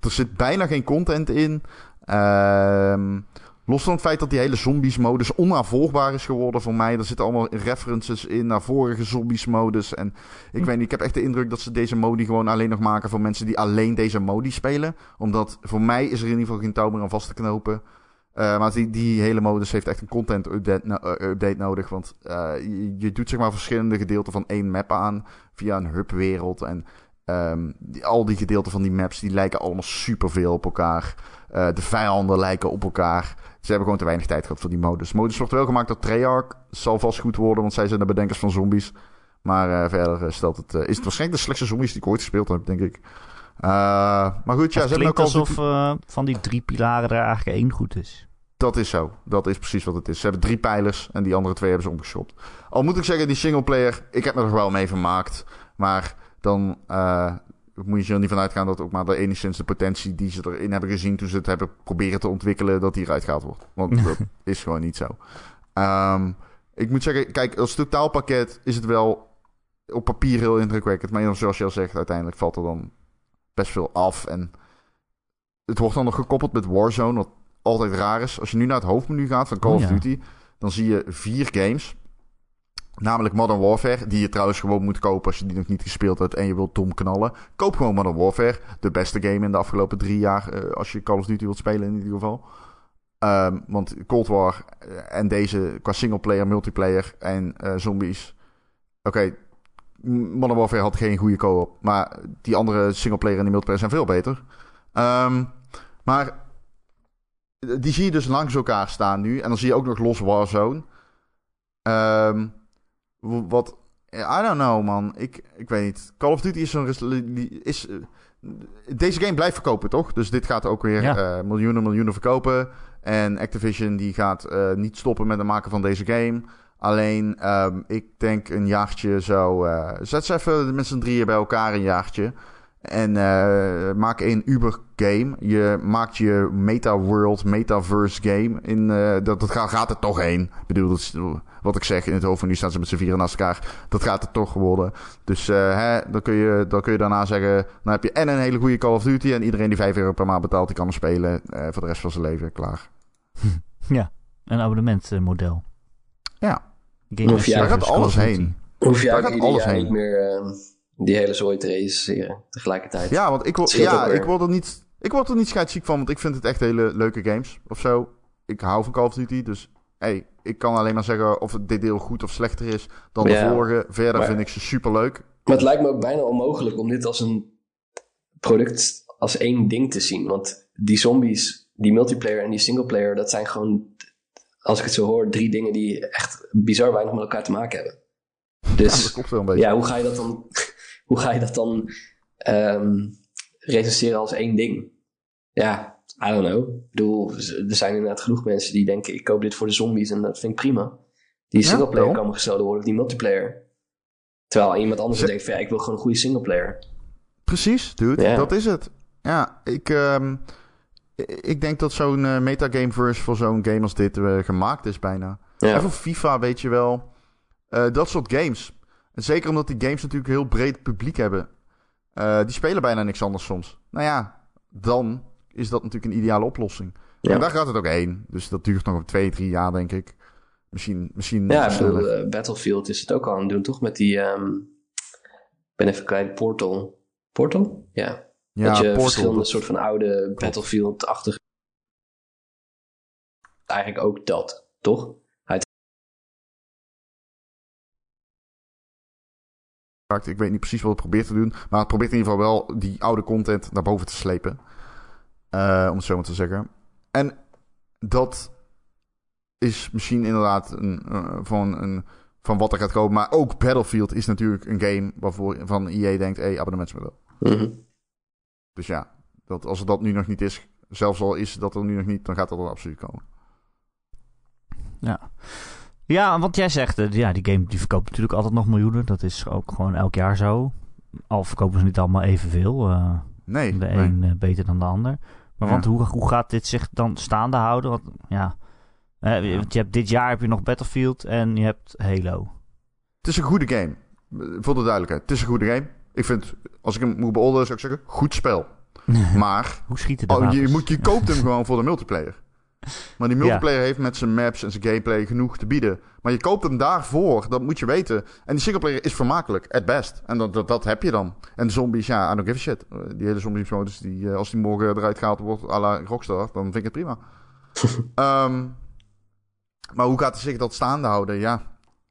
Er zit bijna geen content in. Ehm... Los van het feit dat die hele zombies-modus onnavolgbaar is geworden voor mij. Er zitten allemaal references in naar vorige zombies-modus. En ik hm. weet niet, ik heb echt de indruk dat ze deze modi gewoon alleen nog maken voor mensen die alleen deze modi spelen. Omdat voor mij is er in ieder geval geen touw meer aan vast te knopen. Uh, maar die, die hele modus heeft echt een content update, uh, update nodig. Want uh, je, je, doet zeg maar verschillende gedeelten van één map aan via een hubwereld. En um, die, al die gedeelten van die maps die lijken allemaal superveel op elkaar. de vijanden lijken op elkaar. Ze hebben gewoon te weinig tijd gehad voor die modus. Modus wordt wel gemaakt door Treyarch. Zal vast goed worden, want zij zijn de bedenkers van zombies. Maar uh, verder uh, stelt het, uh, is het waarschijnlijk de slechtste zombies die ik ooit gespeeld heb, denk ik. maar goed, ja, het ze hebben ook alsof van die drie pilaren er eigenlijk één goed is. Dat is zo. Dat is precies wat het is. Ze hebben drie pijlers en die andere twee hebben ze omgeshopt. Al moet ik zeggen, die singleplayer, ik heb me er wel mee vermaakt. Maar dan moet je er niet van uitgaan dat ook maar de enigszins de potentie die ze erin hebben gezien toen ze het hebben proberen te ontwikkelen, dat die eruit gehaald wordt. Want dat is gewoon niet zo. Um, ik moet zeggen, kijk, als totaalpakket is het wel op papier heel indrukwekkend. Maar zoals je al zegt, uiteindelijk valt er dan best veel af. En het wordt dan nog gekoppeld met Warzone, wat altijd raar is. Als je nu naar het hoofdmenu gaat van Call of oh Duty, dan zie je vier games. Namelijk Modern Warfare, die je trouwens gewoon moet kopen als je die nog niet gespeeld hebt en je wilt dom knallen. Koop gewoon Modern Warfare, de beste game in de afgelopen drie jaar, uh, als je Call of Duty wilt spelen in ieder geval. Um, want Cold War uh, en deze qua singleplayer, multiplayer en uh, zombies. Oké, Modern Warfare had geen goede co-op, maar die andere singleplayer en die multiplayer zijn veel beter. Um, maar die zie je dus langs elkaar staan nu en dan zie je ook nog los Warzone. Um, wat. I don't know, man. Ik, ik weet niet. Call of Duty is zo'n. Is, uh, deze game blijft verkopen, toch? Dus dit gaat ook weer ja. uh, miljoenen, miljoenen verkopen. En Activision die gaat uh, niet stoppen met het maken van deze game. Alleen, um, ik denk een jaartje zo. zet ze even met z'n drieën bij elkaar een jaartje. En uh, maak een Uber game. Je maakt je meta world, metaverse game. In, uh, dat, dat gaat, gaat er toch heen. Ik bedoel, dat is wat ik zeg in het hoofd van nu staan ze met z'n vieren naast elkaar. Dat gaat er toch worden. Dus uh, hè, dan, kun je, dan kun je daarna zeggen... Dan heb je en een hele goede Call of Duty... en iedereen die 5 euro per maand betaalt... die kan hem spelen voor de rest van zijn leven. Klaar. Ja, een abonnementmodel. Ja. Game Daar gaat alles heen. Hoef je eigenlijk alles heen. niet meer die hele zooi te recenseren tegelijkertijd. Ja, want ik, word, ja, ik word er niet... Ik word er niet scheidsziek van, want ik vind het echt hele leuke games of zo. Ik hou van Call of Duty, dus hey, ik kan alleen maar zeggen of dit deel goed of slechter is dan de vorige. Verder vind ik ze super leuk. Maar het lijkt me ook bijna onmogelijk om dit als een product, als één ding te zien. Want die zombies, die multiplayer en die singleplayer, dat zijn gewoon, als ik het zo hoor, drie dingen die echt bizar weinig met elkaar te maken hebben. Dus ja, dat klopt wel een beetje. Ja, hoe ga je dat dan hoe ga je dat dan um, recenseren als één ding? Ja, I don't know. Ik bedoel, er zijn inderdaad genoeg mensen die denken: ik koop dit voor de zombies en dat vind ik prima. Die singleplayer ja, kan gestolen worden, of die multiplayer. Terwijl iemand anders denkt: van, ja, ik wil gewoon een goede singleplayer. Precies, dude. Dat is het. Ja, ik, um, ik denk dat zo'n uh, metagameverse voor zo'n game als dit uh, gemaakt is bijna. Ja. En voor FIFA weet je wel. Uh, dat soort games. En zeker omdat die games natuurlijk een heel breed publiek hebben. Uh, die spelen bijna niks anders soms. Nou ja, dan is dat natuurlijk een ideale oplossing. Ja. En daar gaat het ook heen. Dus dat duurt nog twee, drie jaar, denk ik. Misschien, misschien Ja, uh, Battlefield is het ook al aan het doen, toch? Met die... Um, ik ben even kwijt, Portal. Portal? Ja. ja dat je Portal, verschillende dat... soort van oude Battlefield-achtige... Eigenlijk ook dat, toch? Ik weet niet precies wat het probeert te doen. Maar het probeert in ieder geval wel die oude content naar boven te slepen. Uh, om het zo maar te zeggen. En dat is misschien inderdaad een, uh, van, een, van wat er gaat komen. Maar ook Battlefield is natuurlijk een game waarvoor van EA denkt... Hé, hey, abonnementsmodel. Mhm. Dus ja, dat, als het dat nu nog niet is, zelfs al is dat er nu nog niet, dan gaat dat er absoluut komen. Ja. Ja, want jij zegt, eh, ja, die game die verkoopt natuurlijk altijd nog miljoenen. Dat is ook gewoon elk jaar zo. Al verkopen ze niet allemaal evenveel. eh Nee, de een eh, beter dan de ander. Maar Ja. want hoe, hoe gaat dit zich dan staande houden? Want, ja, want je hebt, dit jaar heb je nog Battlefield en je hebt Halo. Het is een goede game. Voor de duidelijkheid, het is een goede game. Ik vind, als ik hem moet beoordelen, zou ik zeggen, goed spel. Maar Hoe schieten de oh, je, moet, je koopt hem gewoon voor de multiplayer. Maar die multiplayer heeft met zijn maps en zijn gameplay genoeg te bieden. Maar je koopt hem daarvoor, dat moet je weten. En die singleplayer is vermakelijk, at best. En dat, dat, dat heb je dan. En de zombies, ja, I don't give a shit. Die hele zombies modus, die, eh, als die morgen eruit gehaald wordt à la Rockstar, dan vind ik het prima. Ehm, maar hoe gaat het zich dat staande houden? Ja,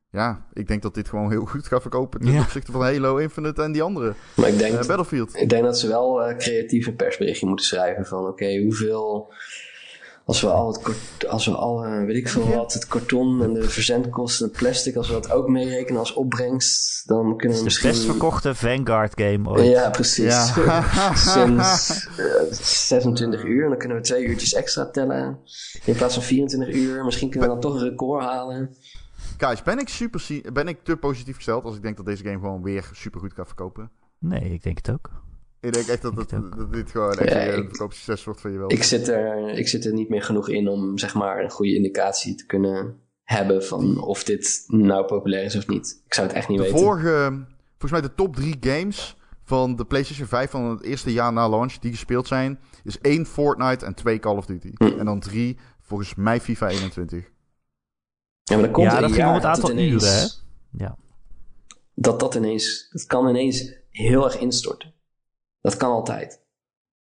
ja, ik denk dat dit gewoon heel goed gaat verkopen ten Ja. opzichte van Halo Infinite en die andere. Maar ik denk, Eh, Battlefield. ik denk dat ze wel eh, creatief een persberichtje moeten schrijven van oké, hoeveel... Als we al het, kort- als we al, eh, weet ik veel wat, het karton en de verzendkosten en het plastic, als we dat ook meerekenen als opbrengst, dan kunnen we de misschien... best verkochte Vanguard game ooit. Ja, precies. Ja. Sinds eh, 26 uur. En dan kunnen we twee uurtjes extra tellen. In plaats van 24 uur. Misschien kunnen we dan toch een record halen. Guys, ben ik, super, ben ik te positief gesteld als ik denk dat deze game gewoon weer super goed gaat verkopen? Nee, ik denk het ook. Ik denk echt dat, het, dat dit gewoon echt Ja, een verkoopsucces wordt van je wel. Ik zit, er, ik zit er niet meer genoeg in om zeg maar een goede indicatie te kunnen hebben van of dit nou populair is of niet. Ik zou het echt niet de weten. vorige, volgens mij de top drie games van de PlayStation 5 van het eerste jaar na launch die gespeeld zijn, is één Fortnite en twee Call of Duty. Hm. En dan drie, volgens mij FIFA 21. Ja, maar dan komt Ja, er dat een ging om het dat aantal ineens, uren, hè? Ja. Dat dat ineens, dat kan ineens heel erg instorten. Dat kan altijd.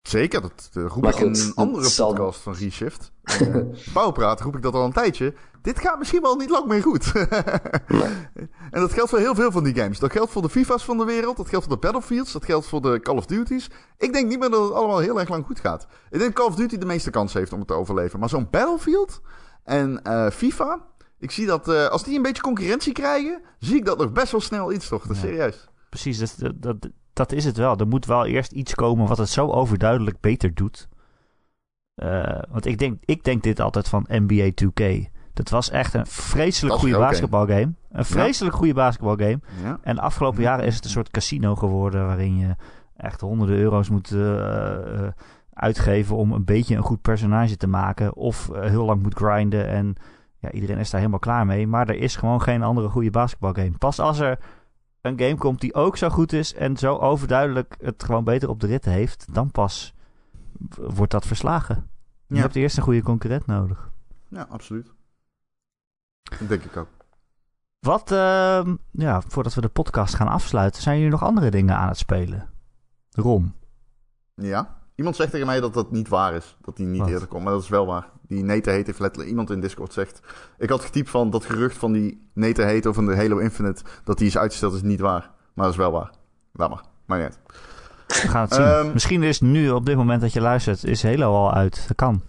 Zeker, dat eh, roep Maar ik goed, in een andere zal- podcast van Reshift. Uh, Powerpraat roep ik dat al een tijdje. Dit gaat misschien wel niet lang meer goed. En dat geldt voor heel veel van die games. Dat geldt voor de FIFA's van de wereld. Dat geldt voor de Battlefields. Dat geldt voor de Call of Duty's. Ik denk niet meer dat het allemaal heel erg lang goed gaat. Ik denk dat Call of Duty de meeste kans heeft om het te overleven. Maar zo'n Battlefield en eh, FIFA... Ik zie dat eh, als die een beetje concurrentie krijgen... zie ik dat nog best wel snel iets toch. Dat is Ja. serieus. Precies, dat, dat, dat, is het wel. Er moet wel eerst iets komen wat het zo overduidelijk beter doet. Eh, want ik denk, ik denk dit altijd van NBA 2K. Dat was echt een vreselijk goede basketbalgame. Een vreselijk goede basketbalgame. Ja. En de afgelopen jaren is het een soort casino geworden... waarin je echt honderden euro's moet eh, eh, uitgeven... om een beetje een goed personage te maken. Of heel lang moet grinden. En ja, iedereen is daar helemaal klaar mee. Maar er is gewoon geen andere goede basketbalgame. Pas als er een game komt die ook zo goed is... en zo overduidelijk het gewoon beter op de rit heeft... dan pas wordt dat verslagen. Je Ja. hebt eerst een goede concurrent nodig. ja, absoluut. Dat denk ik ook. Wat, ehm, ja, voordat we de podcast gaan afsluiten... zijn jullie nog andere dingen aan het spelen? Rom. Ja. Iemand zegt tegen mij dat dat niet waar is. Dat die niet Wat? eerder komt. Maar dat is wel waar. Die Nete Heet heeft letterlijk... Iemand in Discord zegt... Ik had getypt van dat gerucht van die Nete Heet of van de Halo Infinite... dat die is uitgesteld is niet waar. Maar dat is wel waar. Laat maar. Maar niet. We gaan het zien. Ehm, Misschien is nu, op dit moment dat je luistert... is Halo al uit. Dat kan.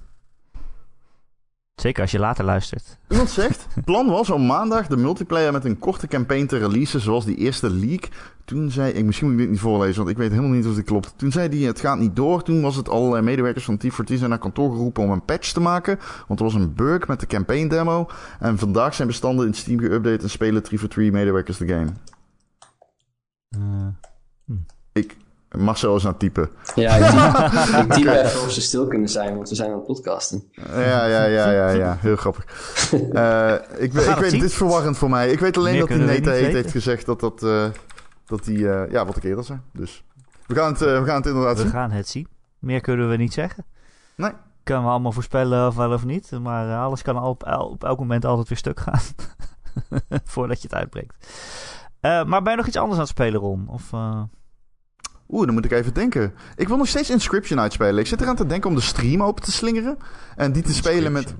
Zeker als je later luistert. Iemand zegt... Het plan was om maandag de multiplayer met een korte campaign te releasen... zoals die eerste leak. Toen zei... Ik, misschien moet ik dit niet voorlezen, want ik weet helemaal niet of dit klopt. Toen zei die het gaat niet door. Toen was het al eh, medewerkers van T4T zijn naar kantoor geroepen om een patch te maken. Want er was een bug met de campaign demo. En vandaag zijn bestanden in Steam geüpdate en spelen 343 medewerkers de game. Ik... Marcel is aan het typen. Ja, ik typ- ik typ even of ze stil kunnen zijn, want we zijn aan het podcasten. Ja, ja, ja, ja, ja. Heel grappig. Eh, ik, ik het weet, zien. dit is verwarrend voor mij. Ik weet alleen Meer dat die Neta Heet heeft gezegd dat dat... eh, dat die... eh, ja, wat ik eerder zei. Dus... We gaan het, we gaan het inderdaad we zien. gaan het zien. Meer kunnen we niet zeggen. Nee. Kunnen we allemaal voorspellen of wel of niet. Maar alles kan al op, el- op elk moment altijd weer stuk gaan. Voordat je het uitbreekt. Eh, maar ben je nog iets anders aan het spelen, Ron? Of, eh, Oeh, dan moet ik even denken. Ik wil nog steeds Inscription uitspelen. Ik zit eraan te denken om de stream open te slingeren. En die te spelen met,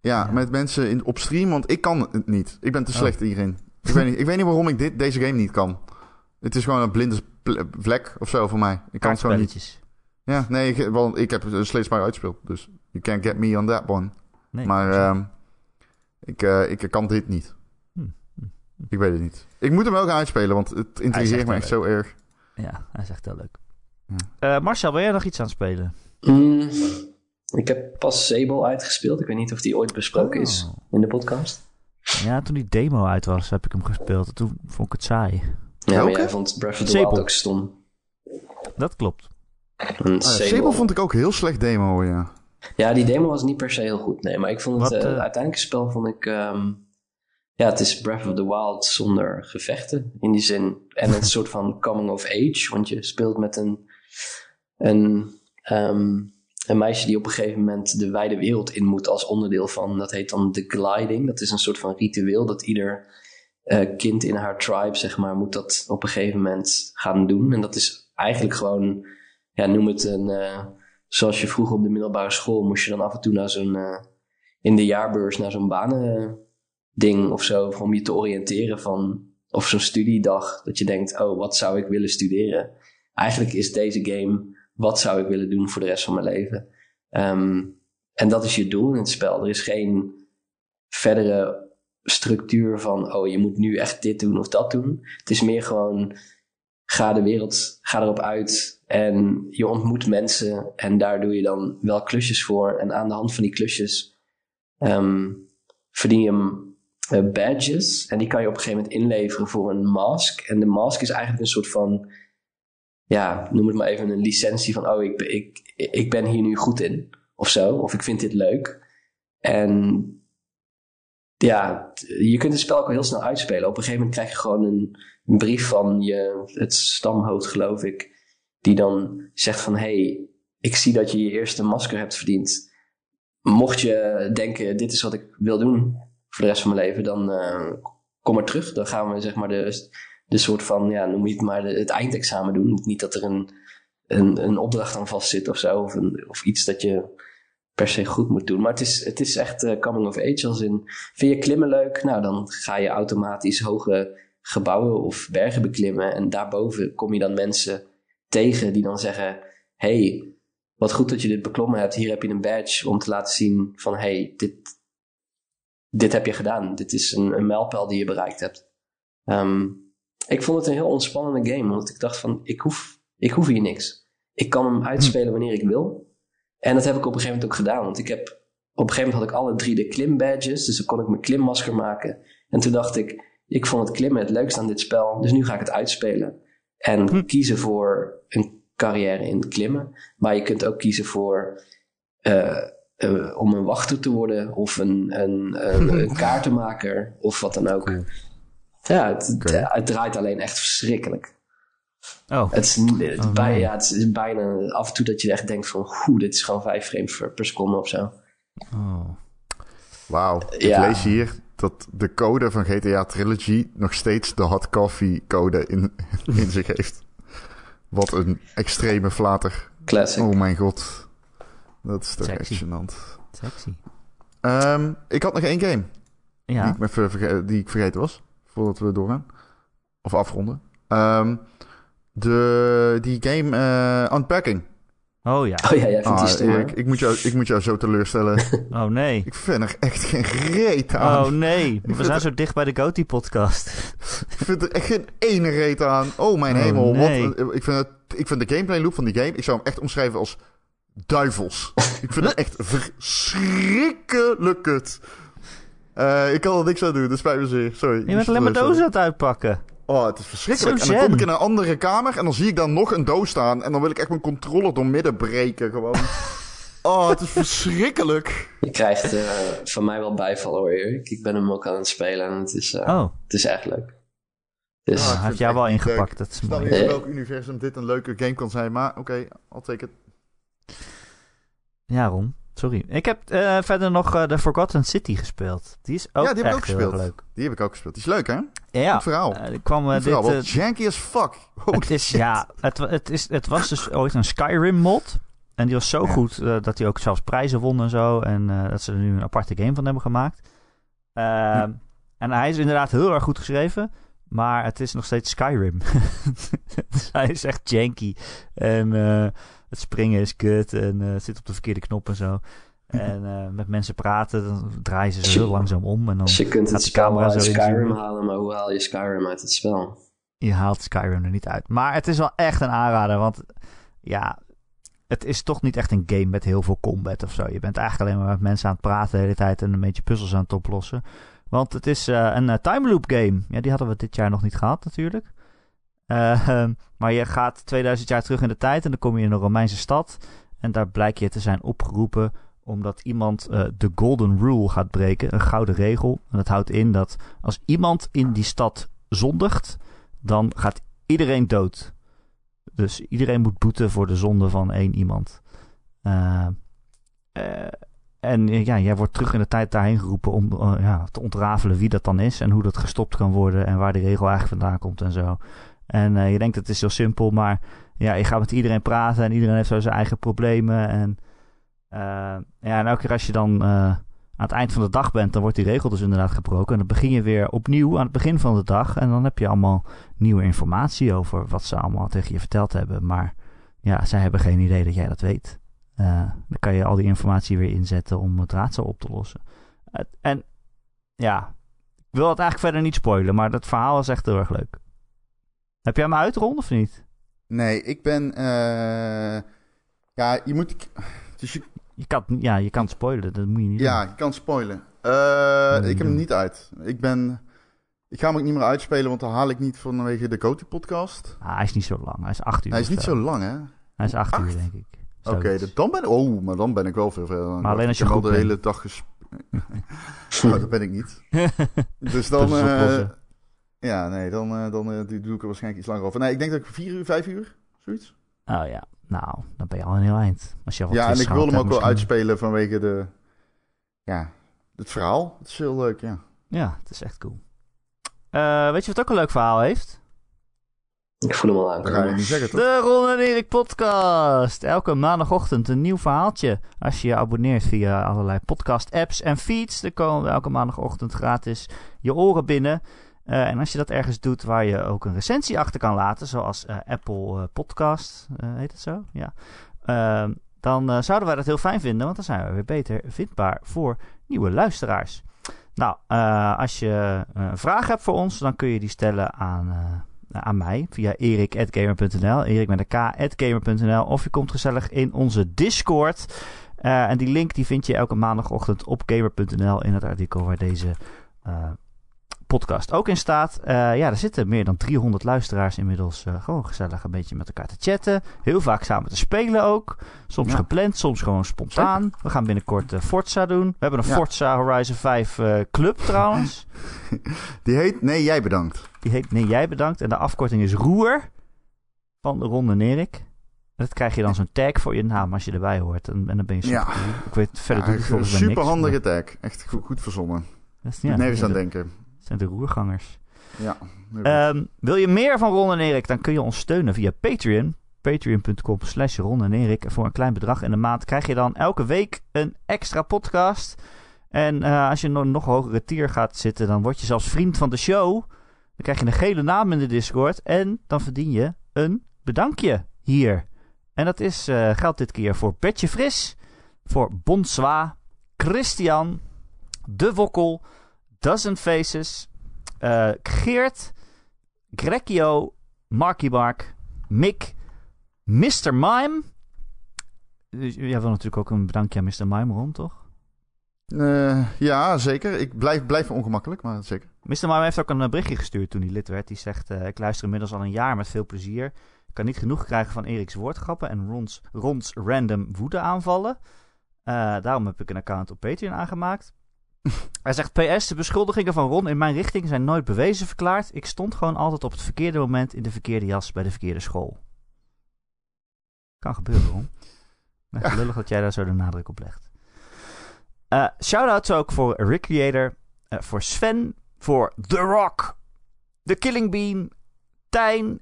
ja, Ja. met mensen in, op stream, want ik kan het niet. Ik ben te Oh. slecht hierin. Ik weet, niet, ik weet niet waarom ik dit, deze game niet kan. Het is gewoon een blinde vlek of zo voor mij. Ik kan het gewoon niet. Ja, nee, ik, want ik heb Slay Spire uitgespeeld. Dus you can't get me on that one. Nee, maar ehm, ik, eh, ik kan dit niet. Hm, hm, Ik weet het niet. Ik moet hem wel gaan uitspelen, want het intrigeert me echt zo erg. Ja, hij is echt heel leuk. Uh, Marcel, wil jij nog iets aan het spelen? Mm, ik heb pas Sable uitgespeeld. Ik weet niet of die ooit besproken is Oh. in de podcast. Ja, toen die demo uit was, heb ik hem gespeeld. Toen vond ik het saai. Ja, maar jij vond Breath of the Sable. Wild ook stom. Dat klopt. En Ah, ja, Sable- Sable vond ik ook heel slecht demo, ja. Ja, die demo was niet per se heel goed. Nee, maar ik vond het Wat, eh, eh, uiteindelijke spel vond ik. ehm, ja, het is Breath of the Wild zonder gevechten. In die zin. En een soort van coming of age. Want je speelt met een. Een, ehm, een meisje die op een gegeven moment de wijde wereld in moet als onderdeel van. Dat heet dan de gliding. Dat is een soort van ritueel dat ieder eh, kind in haar tribe, zeg maar, moet dat op een gegeven moment gaan doen. En dat is eigenlijk gewoon. Ja, noem het een. eh, zoals je vroeger op de middelbare school moest je dan af en toe naar zo'n. eh, in de jaarbeurs naar zo'n banending of zo. Om je te oriënteren van. Of zo'n studiedag. Dat je denkt: oh, wat zou ik willen studeren? Eigenlijk is deze game. Wat zou ik willen doen voor de rest van mijn leven? Ehm, en dat is je doel in het spel. Er is geen verdere structuur van. Oh, je moet nu echt dit doen of dat doen. Het is meer gewoon. Ga de wereld, ga erop uit en je ontmoet mensen en daar doe je dan wel klusjes voor. En aan de hand van die klusjes ehm, verdien je badges. En die kan je op een gegeven moment inleveren voor een mask. En de mask is eigenlijk een soort van, ja, noem het maar even een licentie van, oh, ik, ik, ik ben hier nu goed in. Of zo, of ik vind dit leuk. En ja, je kunt het spel ook heel snel uitspelen. Op een gegeven moment krijg je gewoon een, een brief van je, het stamhoofd, geloof ik, die dan zegt van, hey, ik zie dat je je eerste masker hebt verdiend. Mocht je denken, dit is wat ik wil doen voor de rest van mijn leven, dan eh, kom maar terug. Dan gaan we zeg maar de, de soort van, ja, noem je het maar, het eindexamen doen. Niet dat er een, een, een opdracht aan vast zit of zo, of, een, of iets dat je per se goed moet doen. Maar het is, het is echt eh, coming of age als in, vind je klimmen leuk? Nou, dan ga je automatisch hoge gebouwen of bergen beklimmen. En daarboven kom je dan mensen tegen die dan zeggen: Hey, wat goed dat je dit beklommen hebt. Hier heb je een badge om te laten zien van: Hey, dit, dit heb je gedaan. Dit is een, een mijlpaal die je bereikt hebt. Ehm, ik vond het een heel ontspannende game, want ik dacht van: ik hoef, ik hoef hier niks. Ik kan hem uitspelen wanneer ik wil. En dat heb ik op een gegeven moment ook gedaan, want ik heb op een gegeven moment had ik alle drie de klimbadges, dus dan kon ik mijn klimmasker maken. En toen dacht ik, ik vond het klimmen het leukst aan dit spel, dus nu ga ik het uitspelen. En Hm. kiezen voor een carrière in het klimmen. Maar je kunt ook kiezen voor eh, eh, om een wachter te worden of een, een, een, een kaartenmaker of wat dan ook. Cool. Ja, het, draait alleen echt verschrikkelijk. Oh, Het is, het, Oh, bij, ja, het is bijna af en toe dat je echt denkt van, hoe, dit is gewoon vijf frames per, per seconde of zo. oh. Wauw. Ik lees hier dat de code van GTA Trilogy nog steeds de hot coffee code in, in zich heeft. Wat een extreme flater. Classic. Oh mijn god. Dat is toch Sexy. echt gênant. Sexy. Ehm, ik had nog één game die, Ja. ik me verge- die ik vergeten was. Voordat we doorgaan. Of afronden. Ehm, de, die game eh, Unpacking. Oh ja. Oh ja, jij vindt Ah, die ik, moet jou, ik moet jou zo teleurstellen. Oh nee. ik vind er echt geen reet aan. Oh nee. We zijn zo dicht bij de Goatee podcast. Ik vind er echt geen ene reet aan. Oh mijn Oh, hemel. nee. Wat, ik, vind het, ik vind de gameplay loop van die game... Ik zou hem echt omschrijven als duivels. ik vind het echt verschrikkelijk kut. Eh, ik kan er niks aan doen. Dat spijt me zeer. Sorry. Je bent alleen maar dozen aan het uitpakken. Oh, het is verschrikkelijk. Zo en dan kom ik in een andere kamer en dan zie ik daar nog een doos staan. En dan wil ik echt mijn controller door midden breken gewoon. oh, het is verschrikkelijk. Je krijgt eh, van mij wel bijval hoor, Erik. Ik ben hem ook aan het spelen en het is, eh, Oh, het is echt leuk. Dus, Ah, hij heeft het jou wel ingepakt. Dat is Ik snap mooi. niet in welk universum dit een leuke game kan zijn. Maar oké, I'll take it. Ja, Ron. Sorry. Ik heb eh, verder nog eh, The Forgotten City gespeeld. Die is ook Ja, die heb ik ook gespeeld. leuk. Die heb ik ook gespeeld. Die is leuk, hè? Ja, Goed verhaal. eh, kwam Goed dit... verhaal. janky as fuck. Holy het, is, shit. ja, het, het, is, het was dus ooit een Skyrim mod. En die was zo Ja. goed dat hij ook zelfs prijzen won en zo. En dat ze er nu een aparte game van hebben gemaakt. Ehm, En hij is inderdaad heel erg goed geschreven. Maar het is nog steeds Skyrim. dus hij is echt janky. En eh, het springen is kut. En eh, het zit op de verkeerde knop en zo. En eh, met mensen praten, dan draaien ze zo heel langzaam om. En dan dus je kunt het spel uit Skyrim halen, maar hoe haal je Skyrim uit het spel? je haalt Skyrim er niet uit. Maar het is wel echt een aanrader, want ja, het is toch niet echt een game met heel veel combat of zo. Je bent eigenlijk alleen maar met mensen aan het praten de hele tijd en een beetje puzzels aan het oplossen. Want het is uh, een uh, time loop game. Ja, die hadden we dit jaar nog niet gehad natuurlijk. Uh, maar je gaat 2000 jaar terug in de tijd en dan kom je in een Romeinse stad. En daar blijk je te zijn opgeroepen omdat iemand de Golden Rule gaat breken, een gouden regel. En dat houdt in dat als iemand in die stad zondigt, dan gaat iedereen dood. Dus iedereen moet boeten voor de zonde van één iemand. Uh, en ja, jij wordt terug in de tijd daarheen geroepen om uh, ja, te ontrafelen wie dat dan is en hoe dat gestopt kan worden en waar die regel eigenlijk vandaan komt en zo. En je denkt het is zo simpel, maar ja, je gaat met iedereen praten en iedereen heeft zo zijn eigen problemen. En ja, en elke keer als je dan aan het eind van de dag bent, dan wordt die regel dus inderdaad gebroken. En dan begin je weer opnieuw aan het begin van de dag. En dan heb je allemaal nieuwe informatie over wat ze allemaal tegen je verteld hebben. Maar ja, zij hebben geen idee dat jij dat weet. Uh, dan kan je al die informatie weer inzetten om het raadsel op te lossen. En ja, ik wil het eigenlijk verder niet spoilen, maar dat verhaal is echt heel erg leuk. Heb jij hem uitgerond of niet? Nee, ik ben. Uh, ja, je moet. Dus je, je kan, ja, je kan spoilen, dat moet je niet Ja, doen. je kan spoilen. Uh, ik heb hem niet uit. Ik ben... Ik ga hem ook niet meer uitspelen, want dan haal ik niet vanwege de Coty podcast. Ah, hij is niet zo lang. Hij is acht uur. Hij is niet zo. zo lang, hè? Hij is acht, acht? uur, denk ik. Oké, okay, dan ben ik... Oh, maar dan ben ik wel veel verder. Maar alleen als je goed de hele dag gespeeld. dat ben ik niet. dus dan... Uh, ja, nee, dan, uh, dan uh, doe ik er waarschijnlijk iets langer over. Nee, ik denk dat ik vier uur, vijf uur, zoiets. Oh ja, nou, dan ben je al een heel eind. Als je ja, en ik wil hem ook wel uitspelen vanwege de... Ja, het verhaal. Het is heel leuk, ja. Ja, het is echt cool. Weet je wat ook een leuk verhaal heeft? Ik voel hem al aan. Dat ga je niet zeggen, toch? De Ron en Erik podcast. Elke maandagochtend een nieuw verhaaltje. Als je je abonneert via allerlei podcast apps en feeds, dan komen we elke maandagochtend gratis je oren binnen. Uh, en als je dat ergens doet waar je ook een recensie achter kan laten, zoals uh, Apple uh, Podcast, heet het zo? Ja. Ehm, dan zouden wij dat heel fijn vinden, want dan zijn we weer beter vindbaar voor nieuwe luisteraars. Nou, als je een vraag hebt voor ons, dan kun je die stellen aan, aan mij via erik.gamer.nl, erik met een k.gamer.nl, of je komt gezellig in onze Discord. en die link die vind je elke maandagochtend op gamer.nl in het artikel waar deze podcast ook in staat. Uh, ja, er zitten meer dan 300 luisteraars inmiddels uh, gewoon gezellig een beetje met elkaar te chatten. Heel vaak samen te spelen ook. Soms ja. gepland, soms gewoon spontaan. Zeker. We gaan binnenkort uh, Forza doen. We hebben een ja. Forza Horizon 5 club trouwens. Die heet Nee, jij bedankt. Die heet Nee, jij bedankt. En de afkorting is Roer van de Ronde Nerik. Dat krijg je dan zo'n tag voor je naam als je erbij hoort. En, en dan ben je super ja. Ik weet verder ja, doe ik volgens mij Super handige tag. Echt goed, goed verzonnen. Dat is, nergens aan denken zijn de roergangers. Ja. Um, wil je meer van Ron en Erik, dan kun je ons steunen via Patreon. Patreon.com slash Ron en Erik. Voor een klein bedrag in de maand krijg je dan elke week een extra podcast. En uh, als je nog, nog hogere tier gaat zitten, dan word je zelfs vriend van de show. Dan krijg je een gele naam in de Discord. En dan verdien je een bedankje hier. En dat is, uh, geldt dit keer voor Bertje Fris, voor Bonswa, Christian, De Wokkel... Dozen Faces, uh, Geert, Grecchio, Marky Mark, Mick, Mr. Mime. Dus jij wil natuurlijk ook een bedankje aan Mr. Mime rond, toch? Uh, ja, zeker. Ik blijf, blijf ongemakkelijk, maar zeker. Mr. Mime heeft ook een berichtje gestuurd toen hij lid werd. Die zegt, uh, ik luister inmiddels al een jaar met veel plezier. Ik kan niet genoeg krijgen van Eriks woordgrappen en Rons, Rons random woede aanvallen. Uh, daarom heb ik een account op Patreon aangemaakt. Hij zegt: PS, de beschuldigingen van Ron in mijn richting zijn nooit bewezen verklaard. Ik stond gewoon altijd op het verkeerde moment in de verkeerde jas bij de verkeerde school. Kan gebeuren, Ron. Nou, lullig dat jij daar zo de nadruk op legt. Uh, Shoutouts ook voor Recreator, uh, voor Sven, voor The Rock, The Killing Bean, Tijn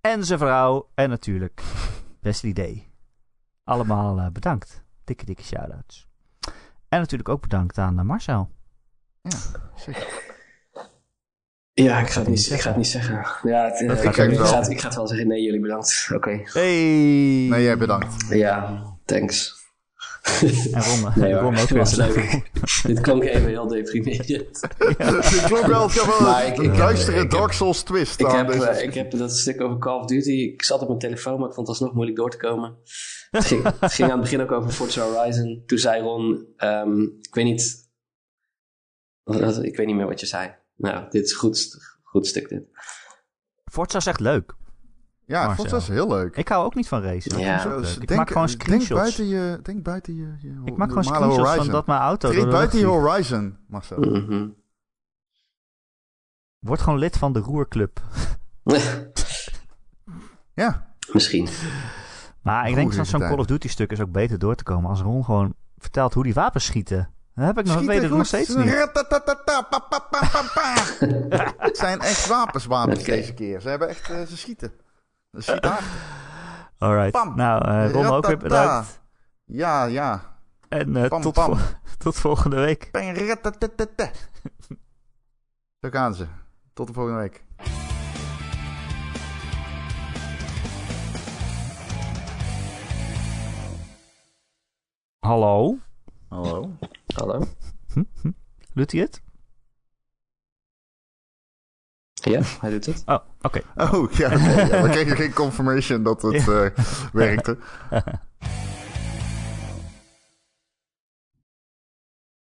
en zijn vrouw en natuurlijk Wesley Day. Allemaal uh, bedankt. Dikke, dikke shoutouts. En natuurlijk ook bedankt aan uh, Marcel. Ja, zeker. Ja, ik ga het niet, ik ga het niet zeggen. Ja, het, Dat ik, ga ik ik, wel. ga het, ik ga het wel zeggen. Nee, jullie bedankt. Oké. Hey! Nee, jij bedankt. Ja, thanks. En Ron, Nee Ron ook weer. leuk. Dit klonk even heel deprimerend. Het klonk wel, het ik- een ik- duistere ik heb- Dark Souls twist Ik heb, deze. eh, ik heb dat stuk over Call of Duty. Ik zat op mijn telefoon, maar ik vond het alsnog moeilijk door te komen. Het ging, het ging aan het begin ook over Forza Horizon. Toen zei Ron, ehm, ik weet niet... Ik weet niet meer wat je zei. Nou, dit is een goed, goed stuk dit. Forza is echt leuk. Ja, ik vond heel leuk. Ik hou ook niet van racen. Ja. Dat Dus leuk. Ik denk- maak gewoon Denk screenshots. buiten je, denk buiten je, je ik maak gewoon screenshots van horizon. dat mijn auto Treed door de buiten je horizon, Marcel. Mhm. Word gewoon lid van de roerclub. Ja, Misschien. Maar ik denk dat zo'n. Call of Duty stuk is ook beter door te komen als Ron gewoon vertelt hoe die wapens schieten. Dat heb ik nog, weet ik nog steeds niet. Het zijn echt wapens, wapens Oké. deze keer. Ze hebben echt, eh, ze schieten. Alright. Pam. Nou, eh Ron ook weer bedankt. Ja, ja. En eh, Pam, tot, pam. vol- tot volgende week. Zo gaan ze. Tot de volgende week. Hallo? Hallo. Hallo? Doet hij het? Ja, hij doet het. Oh, oké. Oh, ja. oké. ja, we kregen geen confirmation dat het eh, werkte.